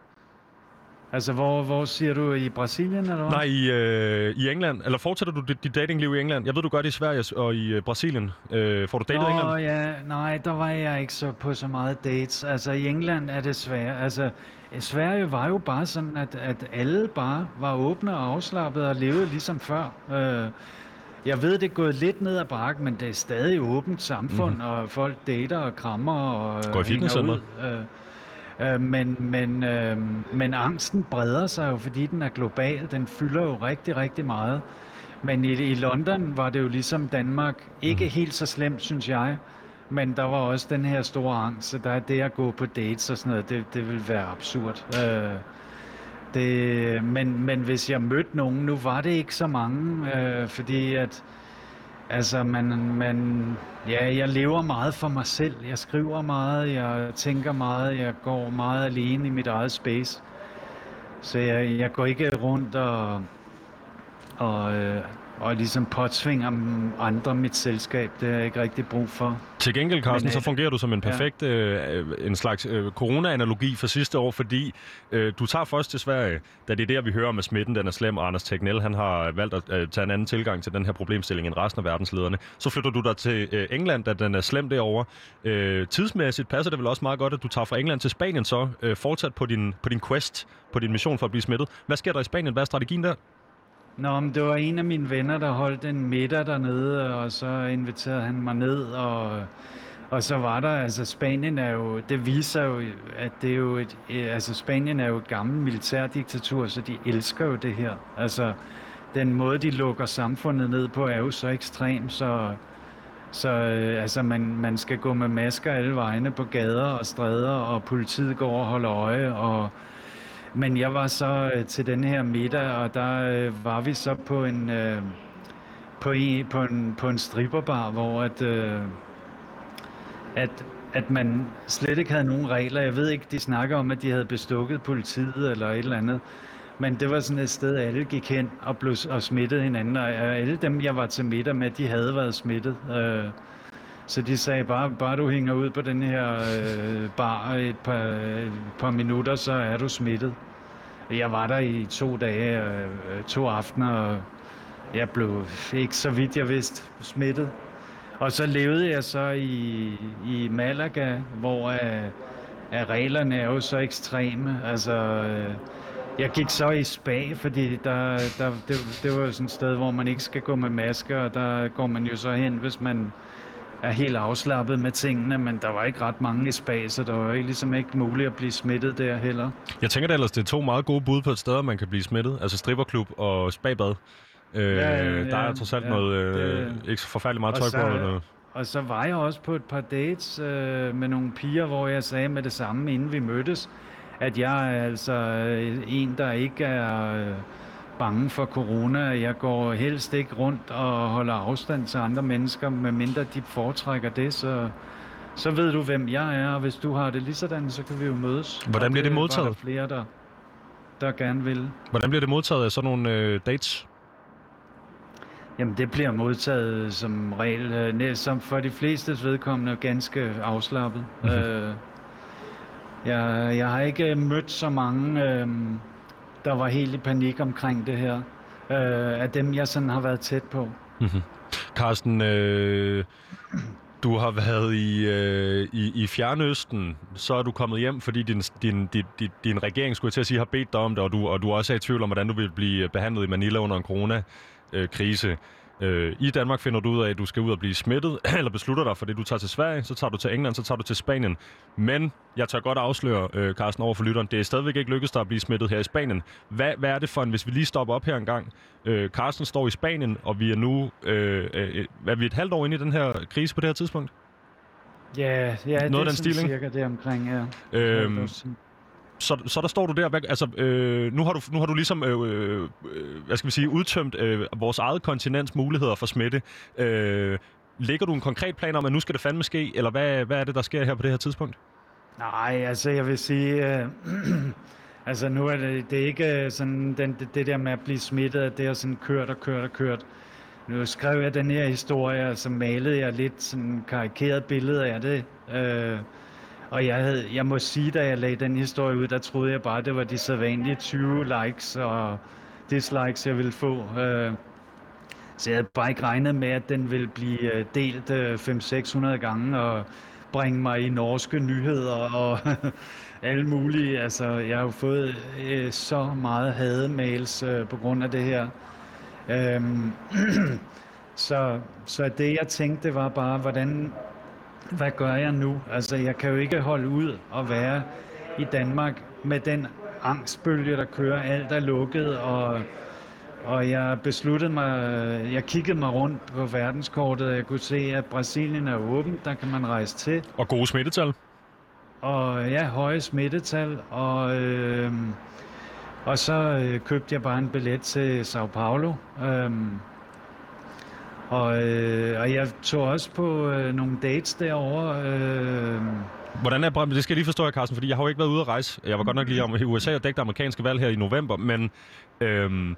B: Altså, hvor, hvor siger du? I Brasilien, eller hvad?
A: Nej, i, øh, i England. Eller fortsætter du dit, dit datingliv i England? Jeg ved, du gør det i Sverige og i øh, Brasilien. Øh, får du datet i England?
B: ja, nej, der var jeg ikke så på så meget dates. Altså, i England er det svært. Altså, Sverige var jo bare sådan, at, at alle bare var åbne og afslappede og levede ligesom før. Øh, jeg ved, det er gået lidt ned ad bakken, men det er stadig åbent samfund, mm-hmm. og folk dater og krammer og
A: Går i fitnesscenter?
B: Øh, Øh, men, men, øh, men angsten breder sig jo, fordi den er global. Den fylder jo rigtig, rigtig meget. Men i, i London var det jo ligesom Danmark. Ikke mm. helt så slemt, synes jeg. Men der var også den her store angst. Så der er det at gå på dates og sådan noget, det, det vil være absurd. Øh, det, men, men hvis jeg mødte nogen, nu var det ikke så mange, øh, fordi at, altså man, man, ja, jeg lever meget for mig selv. Jeg skriver meget, jeg tænker meget, jeg går meget alene i mit eget space. Så jeg, jeg går ikke rundt og, og, øh, og ligesom påtvinger andre mit selskab. Det har jeg ikke rigtig brug for.
A: Til gengæld, Carsten,
B: Men,
A: så
B: øh,
A: fungerer du som en perfekt, øh, en slags øh, corona-analogi for sidste år, fordi øh, du tager først til Sverige, da det er der, vi hører om, at smitten den er slem, og Anders Tegnell, han har valgt at øh, tage en anden tilgang til den her problemstilling end resten af verdenslederne. Så flytter du dig til øh, England, da den er slem derovre. Øh, tidsmæssigt passer det vel også meget godt, at du tager fra England til Spanien så, øh, fortsat på din, på din quest, på din mission for at blive smittet. Hvad sker der i Spanien? Hvad er strategien der?
B: Nå, men det var en af mine venner, der holdt en middag dernede, og så inviterede han mig ned, og, og så var der, altså Spanien er jo, det viser jo, at det er jo et, altså Spanien er jo et gammelt militærdiktatur, så de elsker jo det her. Altså, den måde, de lukker samfundet ned på, er jo så ekstrem, så, så øh, altså, man, man skal gå med masker alle vegne på gader og stræder, og politiet går og holder øje, og men jeg var så øh, til den her middag, og der øh, var vi så på en, øh, på en, på en, på en stripperbar, hvor at, øh, at, at man slet ikke havde nogen regler. Jeg ved ikke, de snakker om, at de havde bestukket politiet eller et eller andet. Men det var sådan et sted, alle gik hen og, blev, og smittede hinanden. Og alle dem, jeg var til middag med, de havde været smittet. Øh, så de sagde, bare, bare du hænger ud på den her øh, bar et par, et par minutter, så er du smittet. Jeg var der i to dage, øh, øh, to aftener, og jeg blev ikke så vidt jeg vidste smittet. Og så levede jeg så i, i Malaga, hvor øh, at reglerne er jo så ekstreme. Altså, øh, jeg gik så i spa, fordi der, der, det, det var jo sådan et sted, hvor man ikke skal gå med masker, og der går man jo så hen, hvis man er helt afslappet med tingene, men der var ikke ret mange i spa, så der var ligesom ikke muligt at blive smittet der heller.
A: Jeg tænker da ellers, det er to meget gode bud på et sted, man kan blive smittet. Altså stripperklub og spabad. Øh,
B: Ja, ja,
A: der er trods alt
B: ja,
A: noget, øh,
B: det-
A: ikke så forfærdeligt meget
B: Og
A: tøj
B: så-
A: på. Eller.
B: Og så var jeg også på et par dates øh, med nogle piger, hvor jeg sagde med det samme, inden vi mødtes, at jeg er altså øh, en, der ikke er øh, bange for corona. Jeg går helst ikke rundt og holder afstand til andre mennesker, medmindre de foretrækker det, så, så ved du, hvem jeg er, og hvis du har det lige sådan, så kan vi jo mødes.
A: Hvordan bliver det
B: var
A: modtaget?
B: der flere, der, der gerne vil.
A: Hvordan bliver det modtaget af sådan nogle øh, dates?
B: Jamen, det bliver modtaget som regel, øh, som for de flestes vedkommende, ganske afslappet.
A: Mhm.
B: øh, jeg, jeg har ikke mødt så mange, øh, der var helt i panik omkring det her, øh, af dem, jeg sådan har været tæt på. Mhm.
A: Carsten, øh, du har været i, øh, i, i Fjernøsten, så er du kommet hjem, fordi din, din, din, din, din regering, skulle jeg til at sige, har bedt dig om det, og du, og du også er i tvivl om, hvordan du vil blive behandlet i Manila under en coronakrise. Øh, i Danmark finder du ud af, at du skal ud og blive smittet, eller beslutter dig for det, du tager til Sverige, så tager du til England, så tager du til Spanien. Men jeg tør godt afsløre, øh, Carsten, over for lytteren, det er stadigvæk ikke lykkedes dig at blive smittet her i Spanien. Hvad, hvad er det for en, hvis vi lige stopper op her en gang? Øh, Carsten står i Spanien, og vi er nu, øh, øh, er vi et halvt år inde i den her krise på det her tidspunkt?
B: Ja, ja det
A: Noget af
B: er
A: den stil,
B: cirka det omkring, ja.
A: Øhm, så, så der står du der, hvad, altså, øh, nu, har du, nu har du ligesom, øh, øh, hvad skal vi sige, udtømt øh, vores eget kontinents muligheder for smitte. Øh, lægger du en konkret plan om, at nu skal det fandme ske, eller hvad, hvad er det, der sker her på det her tidspunkt?
B: Nej, altså jeg vil sige, øh, altså nu er det, det er ikke øh, sådan, den, det, det der med at blive smittet, det er sådan kørt og kørt og kørt. Nu skrev jeg den her historie, og så malede jeg lidt sådan karikeret billede af det. Øh, og jeg, havde, jeg må sige, da jeg lagde den historie ud, der troede jeg bare, det var de sædvanlige 20 likes og dislikes, jeg ville få. Øh, så jeg havde bare ikke regnet med, at den ville blive øh, delt øh, 500-600 gange og bringe mig i norske nyheder og alle mulige. Altså, jeg har jo fået så meget hademails på grund af det her. Øhm, så, så det jeg tænkte var bare, hvordan, hvad gør jeg nu? Altså, jeg kan jo ikke holde ud og være i Danmark med den angstbølge, der kører. Alt er lukket, og, og jeg besluttede mig, jeg kiggede mig rundt på verdenskortet, og jeg kunne se, at Brasilien er åbent, der kan man rejse til.
A: Og gode smittetal?
B: Og ja, høje smittetal, og, øh, Og så øh, købte jeg bare en billet til Sao Paulo. Øhm, og, øh, og jeg tog også på øh, nogle dates derovre. Øh,
A: Hvordan er det skal jeg lige forstå, Carsten, fordi jeg har jo ikke været ude at rejse. Jeg var godt nok lige om i USA og dækte amerikanske valg her i november, men Øh,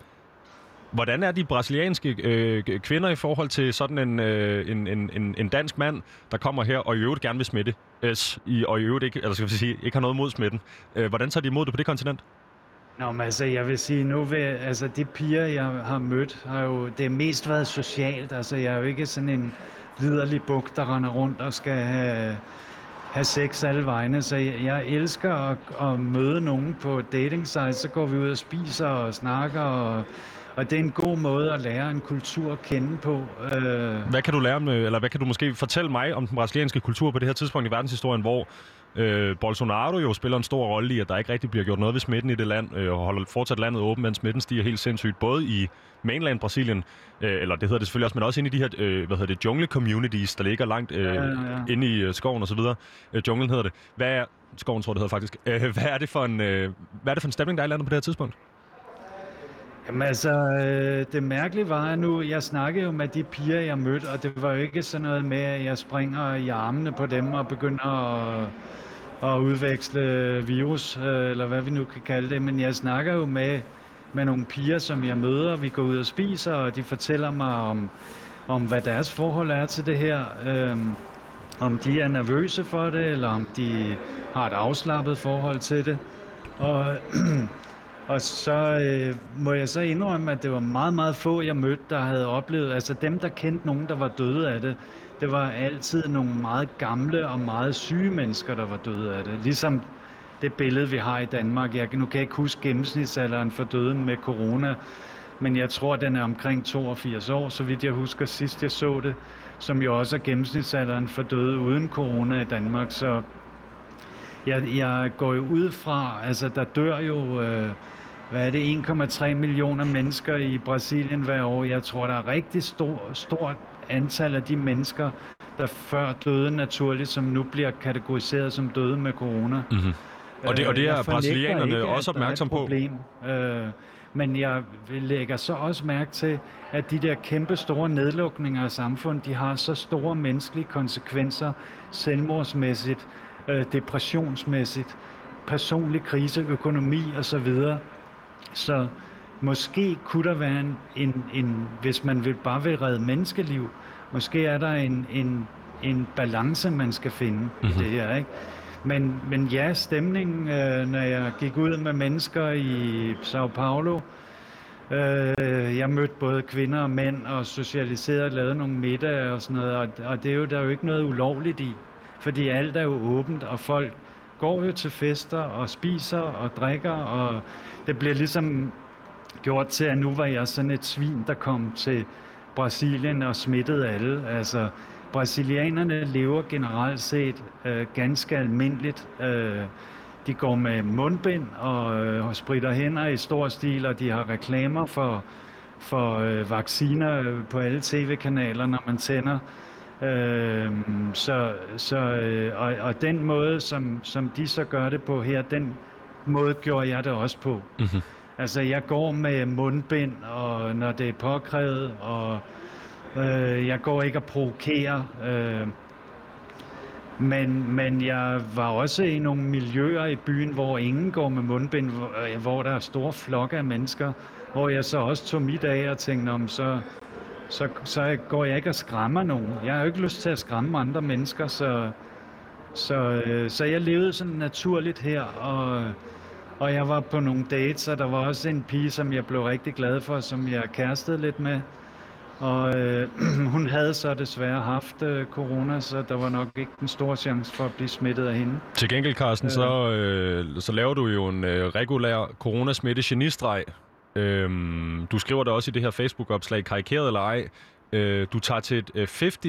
A: hvordan er de brasilianske øh, kvinder i forhold til sådan en, øh, en, en, en dansk mand, der kommer her og i øvrigt gerne vil smitte, øh, i, og i øvrigt ikke, eller skal vi sige, ikke har noget mod smitten. Øh, hvordan tager de imod det på det kontinent?
B: Nå, men altså, jeg vil sige, nu vil, altså, de piger, jeg har mødt, har jo, det har mest været socialt. Altså, jeg er jo ikke sådan en liderlig buk, der render rundt og skal have, have sex alle vegne. Så jeg, jeg elsker at, at møde nogen på dating site, så går vi ud og spiser og snakker, og, og det er en god måde at lære en kultur at kende på.
A: Øh... Hvad kan du lære om, øh, eller hvad kan du måske fortælle mig om den brasilianske kultur på det her tidspunkt i verdenshistorien, hvor Øh, Bolsonaro jo spiller en stor rolle i, at der ikke rigtig bliver gjort noget ved smitten i det land, øh, og holder fortsat landet åbent, men smitten stiger helt sindssygt, både i mainland Brasilien, øh, eller det hedder det selvfølgelig også, men også inde i de her, øh, hvad hedder det, jungle communities, der ligger langt øh, ja, ja, ja. inde i øh, skoven og så videre. Øh, junglen hedder det. Hvad er, skoven tror det hedder faktisk. Øh, hvad, er det for en, øh, hvad er det for en stemning, der er i landet på det her tidspunkt?
B: Jamen altså, øh, det mærkelige var at nu, jeg snakkede jo med de piger, jeg mødte, og det var jo ikke sådan noget med, at jeg springer i armene på dem og begynder at at udveksle virus, øh, eller hvad vi nu kan kalde det. Men jeg snakker jo med, med nogle piger, som jeg møder. Vi går ud og spiser, og de fortæller mig om, om hvad deres forhold er til det her. Øhm, om de er nervøse for det, eller om de har et afslappet forhold til det. Og, og så øh, må jeg så indrømme, at det var meget, meget få, jeg mødte, der havde oplevet, altså dem, der kendte nogen, der var døde af det, det var altid nogle meget gamle og meget syge mennesker, der var døde af det. Ligesom det billede, vi har i Danmark. Jeg, nu kan jeg ikke huske gennemsnitsalderen for døden med corona, men jeg tror, den er omkring 82 år, så vidt jeg husker sidst jeg så det, som jo også er gennemsnitsalderen for døde uden corona i Danmark. Så jeg, jeg går jo ud fra, altså der dør jo, øh, hvad er det, 1,3 millioner mennesker i Brasilien hver år. Jeg tror, der er rigtig stor, stort antal af de mennesker, der før døde naturligt, som nu bliver kategoriseret som døde med corona.
A: Mm-hmm. Og det, og det er brasilianerne ikke, også opmærksom på?
B: Problem. Øh, men jeg lægger så også mærke til, at de der kæmpe store nedlukninger af samfundet, de har så store menneskelige konsekvenser, selvmordsmæssigt, øh, depressionsmæssigt, personlig krise, økonomi osv. Så måske kunne der være en, en, en hvis man vil, bare vil redde menneskeliv, måske er der en, en, en balance, man skal finde mm-hmm. i mhm. det her. Ikke? Men, men ja, stemningen, øh, når jeg gik ud med mennesker i Sao Paulo, øh, jeg mødte både kvinder og mænd og socialiseret og lavet nogle middag og sådan noget, og, og det er jo, der er jo ikke noget ulovligt i, fordi alt er jo åbent, og folk går jo til fester og spiser og drikker, og det bliver ligesom gjort til, at nu var jeg sådan et svin, der kom til Brasilien og smittede alle. Altså, brasilianerne lever generelt set øh, ganske almindeligt. Øh, de går med mundbind og øh, spritter hænder i stor stil, og de har reklamer for, for øh, vacciner øh, på alle tv-kanaler, når man tænder. Øh, så, så, øh, og, og den måde, som, som de så gør det på her, den måde gjorde jeg det også på. Mm-hmm. Altså, jeg går med mundbind, og når det er påkrævet, og øh, jeg går ikke og provokerer. Øh, men, men jeg var også i nogle miljøer i byen, hvor ingen går med mundbind, hvor, øh, hvor der er store flokke af mennesker, hvor jeg så også tog mit af og tænkte, om så, så, så går jeg ikke og skræmmer nogen. Jeg har jo ikke lyst til at skræmme andre mennesker, så, så, øh, så jeg levede sådan naturligt her, og og jeg var på nogle dates, og der var også en pige, som jeg blev rigtig glad for, som jeg kærestede lidt med. Og øh, hun havde så desværre haft øh, corona, så der var nok ikke en stor chance for at blive smittet af hende.
A: Til gengæld, Carsten, øh. så, øh, så laver du jo en øh, regulær coronasmitte genistreg. Øhm, du skriver det også i det her Facebook-opslag, karikeret eller ej. Øh, du tager til et øh, 50,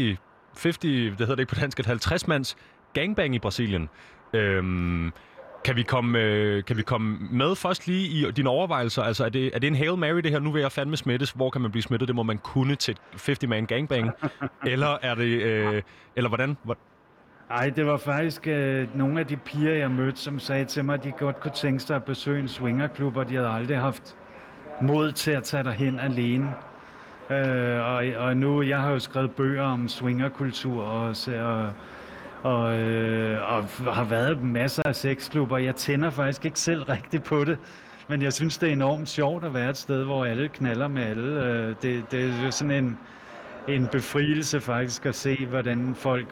A: 50, det hedder det ikke på dansk, et 50-mands gangbang i Brasilien. Øhm, kan vi, komme, øh, kan vi komme med først lige i dine overvejelser? Altså, er det, er det en Hail Mary, det her? Nu vil jeg fandme smittes. Hvor kan man blive smittet? Det må man kunne til 50-man gangbang. eller er det... Øh, eller hvordan? Hvor...
B: Ej, det var faktisk øh, nogle af de piger, jeg mødte, som sagde til mig, at de godt kunne tænke sig at besøge en swingerklub, og de havde aldrig haft mod til at tage derhen alene. Øh, og, og nu, jeg har jo skrevet bøger om swingerkultur og, og, og, øh, og har været masser af sexklubber. Jeg tænder faktisk ikke selv rigtigt på det, men jeg synes, det er enormt sjovt at være et sted, hvor alle knaller med alle. Øh, det, det er sådan en, en befrielse faktisk at se, hvordan folk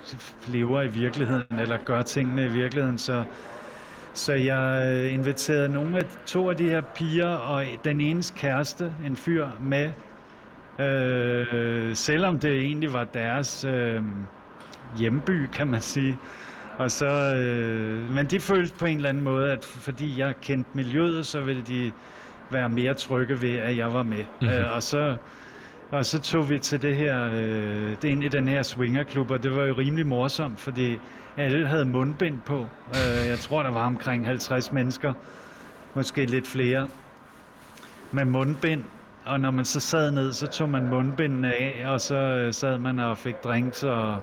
B: lever i virkeligheden, eller gør tingene i virkeligheden. Så, så jeg øh, inviterede nogle af to af de her piger, og den enes kæreste, en fyr, med Øh, selvom det egentlig var deres øh, hjemby, kan man sige. Og så, øh, men de følte på en eller anden måde, at fordi jeg kendte miljøet, så ville de være mere trygge ved, at jeg var med. Mm-hmm. Øh, og så og så tog vi til det her, øh, det ind i den her swingerklub, og det var jo rimelig morsomt, fordi alle havde mundbind på. Øh, jeg tror, der var omkring 50 mennesker, måske lidt flere, med mundbind. Og når man så sad ned, så tog man mundbindene af, og så øh, sad man og fik drinks, og,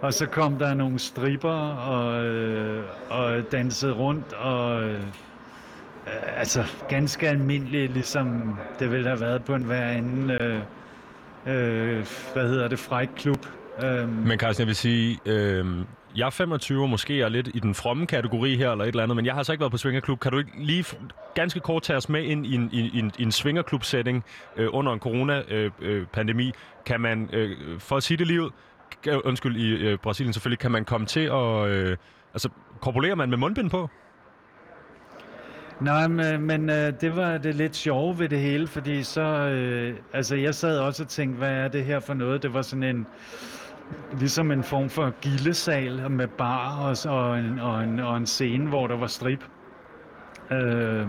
B: og så kom der nogle stripper og, øh, og dansede rundt, og øh, altså ganske almindeligt, ligesom det ville have været på en hver anden, øh, øh, hvad hedder det, fræk klub.
A: Øh. Men Carsten, jeg vil sige, øh, jeg er 25 og måske er lidt i den fromme kategori her eller et eller andet, men jeg har så ikke været på svingerklub. Kan du ikke lige ganske kort tage os med ind i en, i en, i en svingerklub-setting øh, under en corona-pandemi? Øh, øh, kan man, øh, for at sige det lige ud, undskyld, i øh, Brasilien selvfølgelig, kan man komme til at... Øh, altså, korpulerer man med mundbind på?
B: Nej, men, men øh, det var det lidt sjove ved det hele, fordi så... Øh, altså, jeg sad også og tænkte, hvad er det her for noget? Det var sådan en ligesom en form for gildesal med bar og, og, en, og, en, og en scene, hvor der var strip. Øh,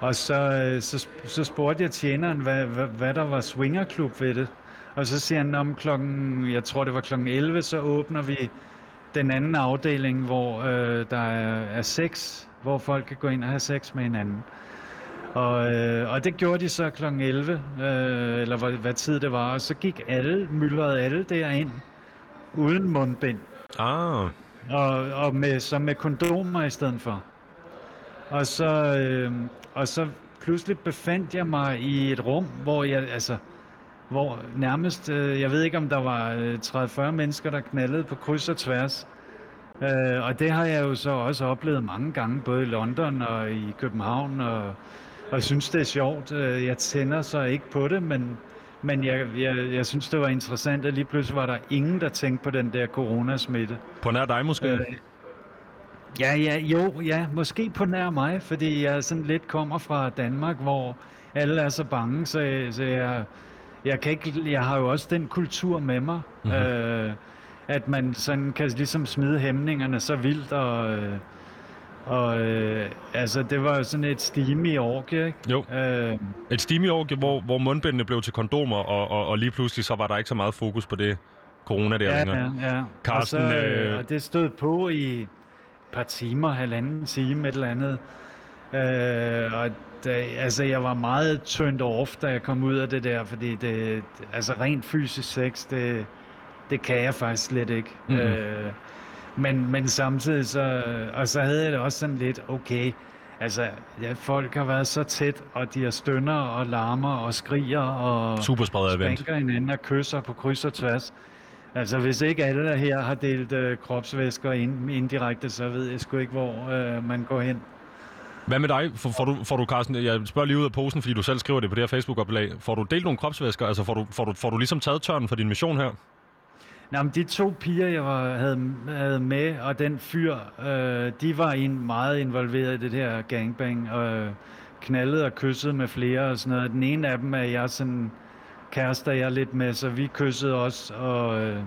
B: og så, øh, så, så spurgte jeg tjeneren, hvad, hvad, hvad der var swingerklub ved det. Og så siger han, om klokken, jeg tror det var klokken 11, så åbner vi den anden afdeling, hvor øh, der er, er sex, hvor folk kan gå ind og have sex med hinanden. Og, øh, og det gjorde de så kl. 11, øh, eller hvad, hvad tid det var, og så gik alle, myldrede alle derind, uden mundbind.
A: Ah.
B: Og, og med, så med kondomer i stedet for. Og så, øh, og så pludselig befandt jeg mig i et rum, hvor jeg, altså, hvor nærmest, øh, jeg ved ikke om der var øh, 30-40 mennesker, der knaldede på kryds og tværs. Øh, og det har jeg jo så også oplevet mange gange, både i London og i København, og, og jeg synes, det er sjovt. Øh, jeg tænder så ikke på det, men, men jeg, jeg, jeg synes, det var interessant, at lige pludselig var der ingen, der tænkte på den der coronasmitte.
A: På nær dig måske? Øh,
B: ja, ja, jo, ja, måske på nær mig, fordi jeg sådan lidt kommer fra Danmark, hvor alle er så bange, så, så jeg, jeg, kan ikke, jeg har jo også den kultur med mig. Mm-hmm. Øh, at man sådan kan ligesom smide hæmningerne så vildt, og, øh, og øh, altså, det var jo sådan et stime orke, ikke?
A: Jo. Øh, et stime orke, hvor, hvor mundbindene blev til kondomer, og, og, og lige pludselig så var der ikke så meget fokus på det corona der
B: ja, længere. Ja, ja.
A: Carsten, og, så,
B: øh, og det stod på i et par timer, halvanden time, et eller andet. Øh, og det, altså, jeg var meget turned off, da jeg kom ud af det der, fordi det, altså rent fysisk sex, det, det kan jeg faktisk slet ikke. Mm-hmm. Øh, men, men samtidig så, og så havde jeg det også sådan lidt, okay, altså ja, folk har været så tæt, og de har stønner og larmer og skriger og
A: spanker
B: hinanden og kysser på kryds og tværs. Altså hvis ikke alle der her har delt øh, kropsvæsker ind, indirekte, så ved jeg sgu ikke, hvor øh, man går hen.
A: Hvad med dig? Får, får, du, får du, Carsten, jeg spørger lige ud af posen, fordi du selv skriver det på det her Facebook-oplag. Får du delt nogle kropsvæsker? Altså får du, får, du, får du ligesom taget tørnen for din mission her?
B: Nå, men de to piger, jeg var, havde, havde med, og den fyr, øh, de var en, meget involveret i det her gangbang, og knaldede og kyssede med flere og sådan noget. Den ene af dem er jeg sådan kærester jeg lidt med, så vi kyssede også, og øh,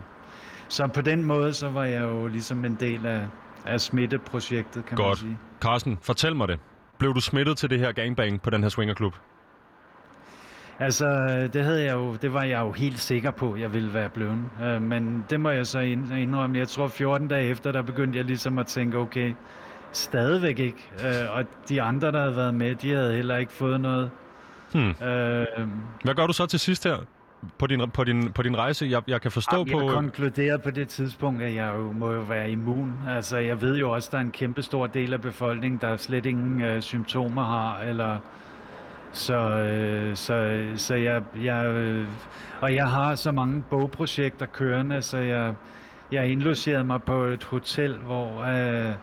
B: så på den måde, så var jeg jo ligesom en del af, af smitteprojektet, kan
A: Godt.
B: man sige.
A: Carsten, fortæl mig det. Blev du smittet til det her gangbang på den her swingerklub?
B: Altså, det havde jeg jo, det var jeg jo helt sikker på, jeg ville være blevet. Uh, men det må jeg så indrømme. Jeg tror 14 dage efter, der begyndte jeg ligesom at tænke, okay, stadigvæk ikke. Uh, og de andre, der havde været med, de havde heller ikke fået noget.
A: Hmm. Uh, Hvad gør du så til sidst her? På din, på din, på din rejse? Jeg, jeg kan forstå
B: Jamen,
A: på...
B: Jeg konkluderede på det tidspunkt, at jeg jo må jo være immun. Altså, jeg ved jo også, at der er en kæmpe stor del af befolkningen, der slet ingen øh, symptomer har, eller så, øh, så, så jeg, jeg øh, og jeg har så mange bogprojekter kørende, så jeg, jeg indlogerede mig på et hotel, hvor øh,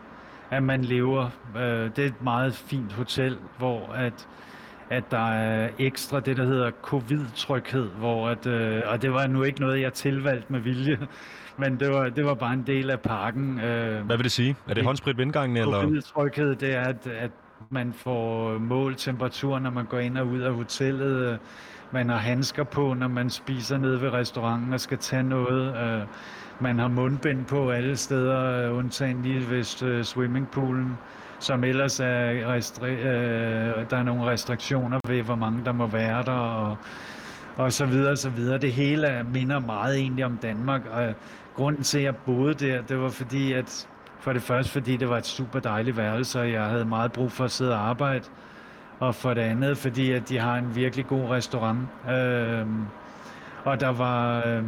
B: at man lever. Øh, det er et meget fint hotel, hvor at at der er ekstra det, der hedder covid-tryghed, hvor at, øh, og det var nu ikke noget, jeg tilvalgte med vilje, men det var, det var bare en del af pakken. Øh,
A: Hvad vil det sige? Er det håndsprit ved indgangen, eller?
B: Covid-tryghed, det er, at, at man får målt temperatur, når man går ind og ud af hotellet. Man har handsker på, når man spiser nede ved restauranten og skal tage noget. Øh, man har mundbind på alle steder, undtagen lige ved swimmingpoolen som ellers er restri- øh, der er nogle restriktioner ved, hvor mange der må være der, og, og så videre og så videre. Det hele minder meget egentlig om Danmark, og grunden til, at jeg boede der, det var fordi, at for det første, fordi det var et super dejligt værelse, og jeg havde meget brug for at sidde og arbejde, og for det andet, fordi at de har en virkelig god restaurant. Øh, og der var... Øh,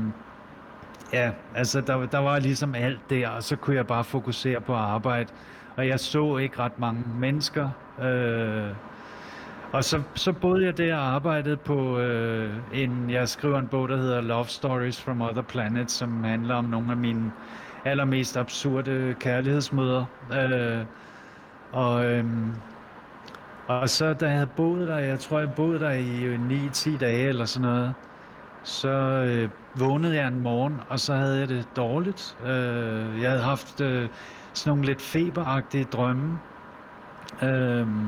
B: ja, altså der, der var ligesom alt der, og så kunne jeg bare fokusere på at arbejde og jeg så ikke ret mange mennesker. Øh, og så, så boede jeg der og arbejdede på øh, en, jeg skriver en bog, der hedder Love Stories from Other Planets, som handler om nogle af mine allermest absurde kærlighedsmøder. Øh, og, øh, og så da jeg havde boet der, jeg tror jeg boede der i øh, 9-10 dage eller sådan noget, så øh, vågnede jeg en morgen, og så havde jeg det dårligt. Øh, jeg havde haft øh, sådan nogle lidt feberagtige drømme. Øhm,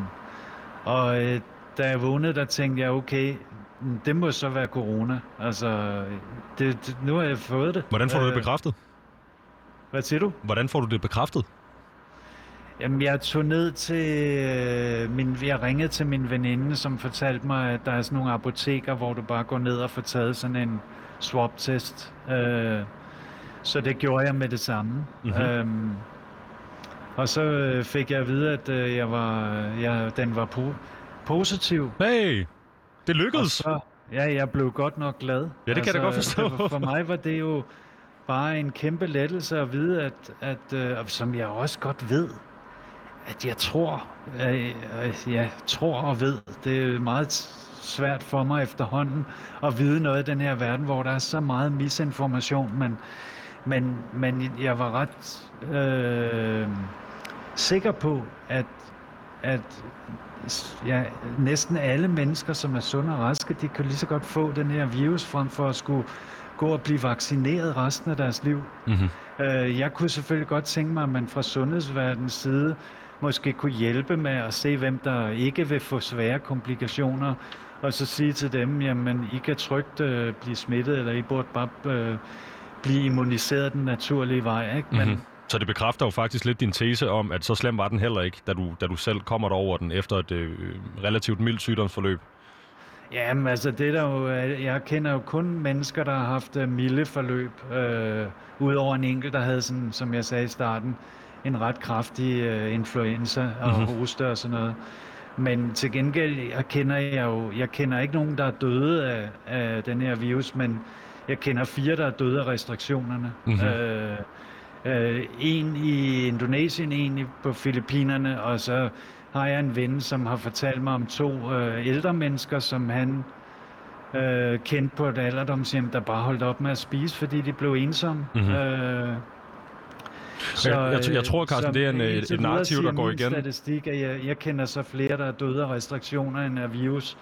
B: og øh, da jeg vågnede, der tænkte jeg, okay, det må så være corona. Altså, det, det, nu har jeg fået det.
A: Hvordan får du det øh, bekræftet?
B: Hvad siger du?
A: Hvordan får du det bekræftet?
B: Jamen, jeg tog ned til øh, min... Jeg ringede til min veninde, som fortalte mig, at der er sådan nogle apoteker, hvor du bare går ned og får taget sådan en swab-test. Øh, så det gjorde jeg med det samme. Mm-hmm. Øhm, og så øh, fik jeg at vide, at øh, jeg var, jeg, den var po- positiv.
A: Hey, det lykkedes.
B: så, ja, jeg blev godt nok glad.
A: Ja, det kan jeg da
B: altså,
A: godt forstå.
B: For, for mig var det jo bare en kæmpe lettelse at vide, at, at øh, som jeg også godt ved, at jeg tror, øh, jeg tror og ved, det er meget svært for mig efterhånden at vide noget i den her verden, hvor der er så meget misinformation, men, men, men jeg var ret øh, sikker på, at, at ja, næsten alle mennesker, som er sunde og raske, de kan lige så godt få den her virus frem for at skulle gå og blive vaccineret resten af deres liv. Mm-hmm. Øh, jeg kunne selvfølgelig godt tænke mig, at man fra sundhedsverdens side måske kunne hjælpe med at se, hvem der ikke vil få svære komplikationer, og så sige til dem, jamen I kan trygt øh, blive smittet, eller I burde bare øh, blive immuniseret den naturlige vej. Ikke? Men, mm-hmm.
A: Så det bekræfter jo faktisk lidt din tese om, at så slem var den heller ikke, da du, da du selv kommer over den efter et øh, relativt mildt sygdomsforløb.
B: Jamen altså, det der jo, jeg kender jo kun mennesker, der har haft uh, milde forløb, øh, udover en enkelt, der havde, sådan, som jeg sagde i starten, en ret kraftig øh, influenza og mm-hmm. hoste og sådan noget. Men til gengæld jeg kender jeg jo, jeg kender ikke nogen, der er døde af, af den her virus, men jeg kender fire, der er døde af restriktionerne. Mm-hmm. Øh, øh, en i Indonesien, en på Filippinerne, og så har jeg en ven, som har fortalt mig om to øh, ældre mennesker, som han øh, kendte på et alderdomshjem, der bare holdt op med at spise, fordi de blev ensomme. Mm-hmm. Øh,
A: så, jeg, jeg, jeg tror, Carsten, det er en, et, et narrativ, der går igen.
B: statistik, at jeg, jeg kender så flere, der er døde af restriktioner end af virus.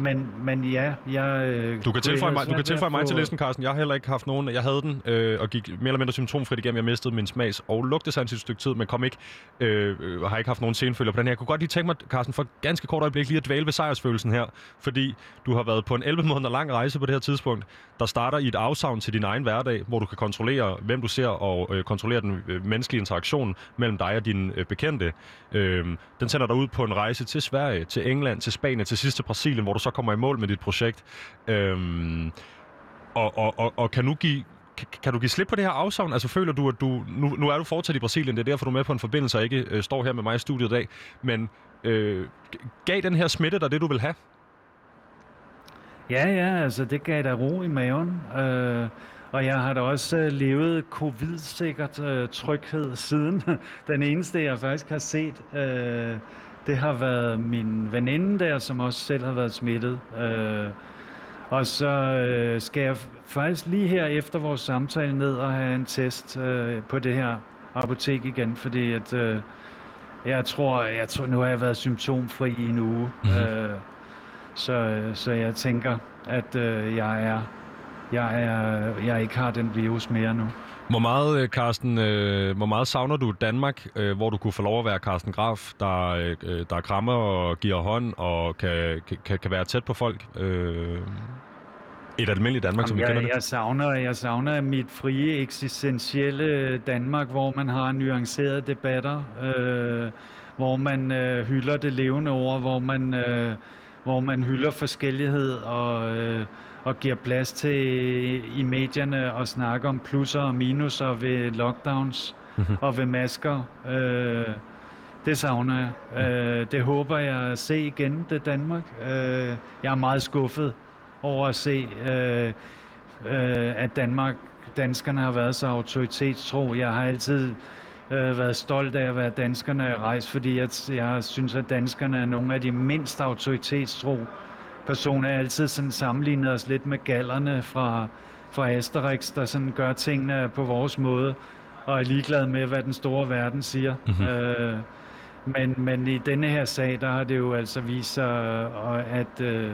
B: Men, men ja, jeg...
A: Øh, du kan tilføje mig, du kan tilføje mig til listen, Carsten. Jeg har heller ikke haft nogen... Jeg havde den øh, og gik mere eller mindre symptomfrit igennem. Jeg mistede min smags og lugtesans i et stykke tid, men kom ikke, øh, øh, har ikke haft nogen senfølger på den her. Jeg kunne godt lige tænke mig, Carsten, for ganske kort øjeblik lige at dvæle ved sejrsfølelsen her, fordi du har været på en 11 måneder lang rejse på det her tidspunkt, der starter i et afsavn til din egen hverdag, hvor du kan kontrollere, hvem du ser, og øh, kontrollere den øh, menneskelige interaktion mellem dig og dine øh, bekendte. Øh, den sender dig ud på en rejse til Sverige, til England, til Spanien, til sidst til Brasilien, hvor du så kommer i mål med dit projekt. Øhm, og, og, og, og kan, nu give, kan, kan du give slip på det her afsavn? Altså føler du, at du... Nu, nu er du fortsat i Brasilien, det er derfor, du er med på en forbindelse og ikke øh, står her med mig i studiet i dag. Men øh, gav den her smitte dig det, du vil have?
B: Ja, ja, altså det gav da ro i maven. Øh, og jeg har da også øh, levet covid-sikkert øh, tryghed siden. Den eneste, jeg faktisk har set, øh, det har været min veninde der, som også selv har været smittet. Øh, og så øh, skal jeg faktisk lige her efter vores samtale ned og have en test øh, på det her apotek igen, fordi at øh, jeg tror, jeg tror, nu har jeg været symptomfri i en uge. Mm-hmm. Øh, så, så jeg tænker, at øh, jeg er jeg, er, jeg ikke har den virus mere nu.
A: Hvor meget, Carsten, øh, hvor meget savner du Danmark, øh, hvor du kunne få lov at være Carsten Graf, der, øh, der krammer og giver hånd og kan, kan, kan være tæt på folk? Øh, et almindeligt Danmark, Jamen, som vi
B: jeg,
A: kender det?
B: Jeg savner, jeg savner mit frie, eksistentielle Danmark, hvor man har nuancerede debatter, øh, hvor man øh, hylder det levende ord, hvor man, øh, hvor man hylder forskellighed og... Øh, og giver plads til i medierne at snakke om plusser og minuser ved lockdowns mm-hmm. og ved masker. Øh, det savner jeg. Øh, det håber jeg at se igen, det Danmark. Øh, jeg er meget skuffet over at se, øh, øh, at Danmark, danskerne har været så autoritetstro. Jeg har altid øh, været stolt af at være danskerne rejst, fordi jeg, jeg synes, at danskerne er nogle af de mindst autoritetstro personer er altid sådan sammenlignet os lidt med gallerne fra, fra Asterix, der sådan gør tingene på vores måde, og er ligeglad med, hvad den store verden siger. Mm-hmm. Øh, men, men i denne her sag, der har det jo altså vist sig, at, øh,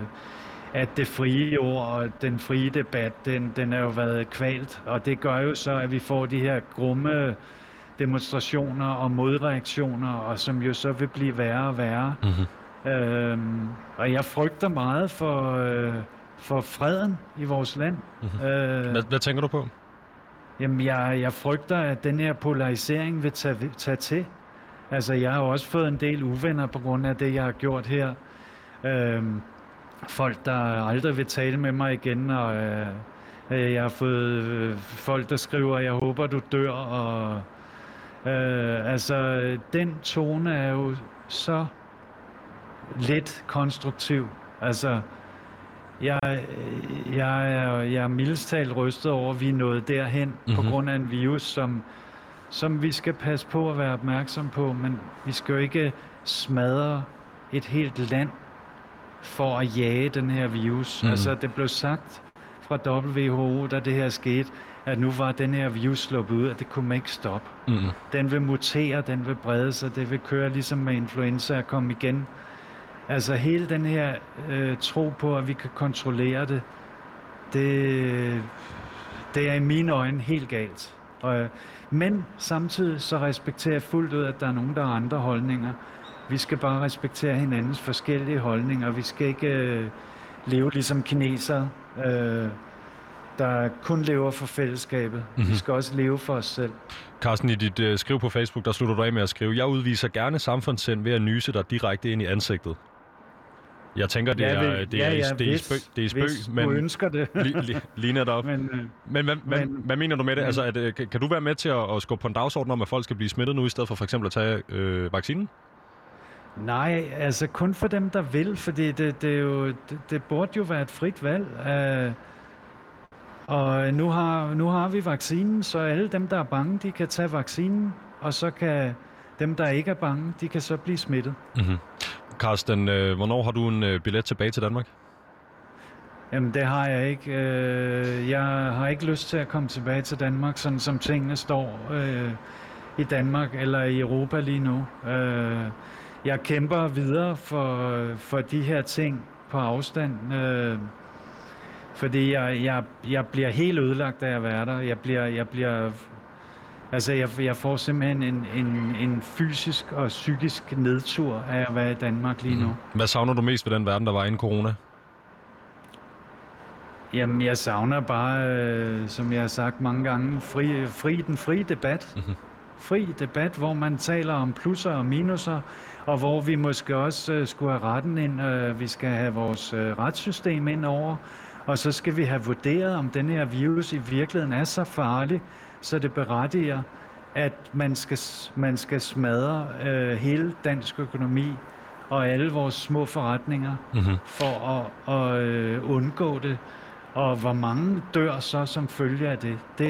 B: at det frie ord og den frie debat, den, den er jo været kvalt, og det gør jo så, at vi får de her grumme demonstrationer og modreaktioner, og som jo så vil blive værre og værre. Mm-hmm. Øhm, og jeg frygter meget for, øh, for freden i vores land.
A: Mm-hmm. Øh, hvad, hvad tænker du på?
B: Jamen, jeg, jeg frygter, at den her polarisering vil tage, tage til. Altså, jeg har også fået en del uvenner på grund af det, jeg har gjort her. Øhm, folk, der aldrig vil tale med mig igen, og øh, øh jeg har fået øh, folk, der skriver, jeg håber, du dør, og øh, altså, den tone er jo så lidt konstruktiv. Altså, jeg, jeg, er, jeg er mildest talt rystet over, at vi er nået derhen mm-hmm. på mhm. grund af en virus, som, som vi skal passe på at være opmærksom på, men vi skal jo ikke smadre et helt land for at jage den her virus. Mm. Altså, det blev sagt fra WHO, da det her skete, at nu var den her virus sluppet ud, at det kunne man ikke stoppe. Mm. Den vil mutere, den vil brede sig, det vil køre ligesom med influenza og komme igen Altså hele den her øh, tro på, at vi kan kontrollere det, det, det er i mine øjne helt galt. Og, men samtidig så respekterer jeg fuldt ud, at der er nogen, der har andre holdninger. Vi skal bare respektere hinandens forskellige holdninger. Vi skal ikke øh, leve ligesom kinesere, øh, der kun lever for fællesskabet. Mm-hmm. Vi mhm. skal også leve for os selv.
A: Carsten, i dit øh, skriv på Facebook, der slutter du af med at skrive, jeg udviser gerne samfundssind ved at nyse dig direkte ind i ansigtet. Jeg tænker, det er, ja, det er, ja, det er, spøg, det er spøg,
B: hvis men... du ønsker det.
A: li, li, lige netop. Men, øh, men, hvad, men, hvad mener du med det? Men, altså, at, øh, kan, kan du være med til at, at skubbe på en dagsorden om, at folk skal blive smittet nu, i stedet for for eksempel at tage øh, vaccinen?
B: Nej, altså kun for dem, der vil, fordi det, det, er jo, det, det burde jo være et frit valg. Uh, og nu har, nu har vi vaccinen, så alle dem, der er bange, de kan tage vaccinen, og så kan dem, der ikke er bange, de kan så blive smittet. Mm-hmm.
A: Carsten, øh, hvornår har du en øh, billet tilbage til Danmark?
B: Jamen, det har jeg ikke. Øh, jeg har ikke lyst til at komme tilbage til Danmark, sådan som tingene står øh, i Danmark eller i Europa lige nu. Øh, jeg kæmper videre for, for de her ting på afstand, øh, fordi jeg, jeg, jeg bliver helt ødelagt af at være der. Jeg bliver, jeg bliver Altså, jeg, jeg får simpelthen en, en, en fysisk og psykisk nedtur af at være i Danmark lige nu. Mm.
A: Hvad savner du mest ved den verden, der var inden corona?
B: Jamen, jeg savner bare, øh, som jeg har sagt mange gange, fri, fri, den frie debat. Mm-hmm. Fri debat, hvor man taler om plusser og minuser, og hvor vi måske også øh, skulle have retten ind, øh, vi skal have vores øh, retssystem ind over, og så skal vi have vurderet, om den her virus i virkeligheden er så farlig, så det berettiger, at man skal, man skal smadre øh, hele dansk økonomi og alle vores små forretninger
A: Mhm.
B: for at, at øh, undgå det. Og hvor mange dør så som følge af det? Det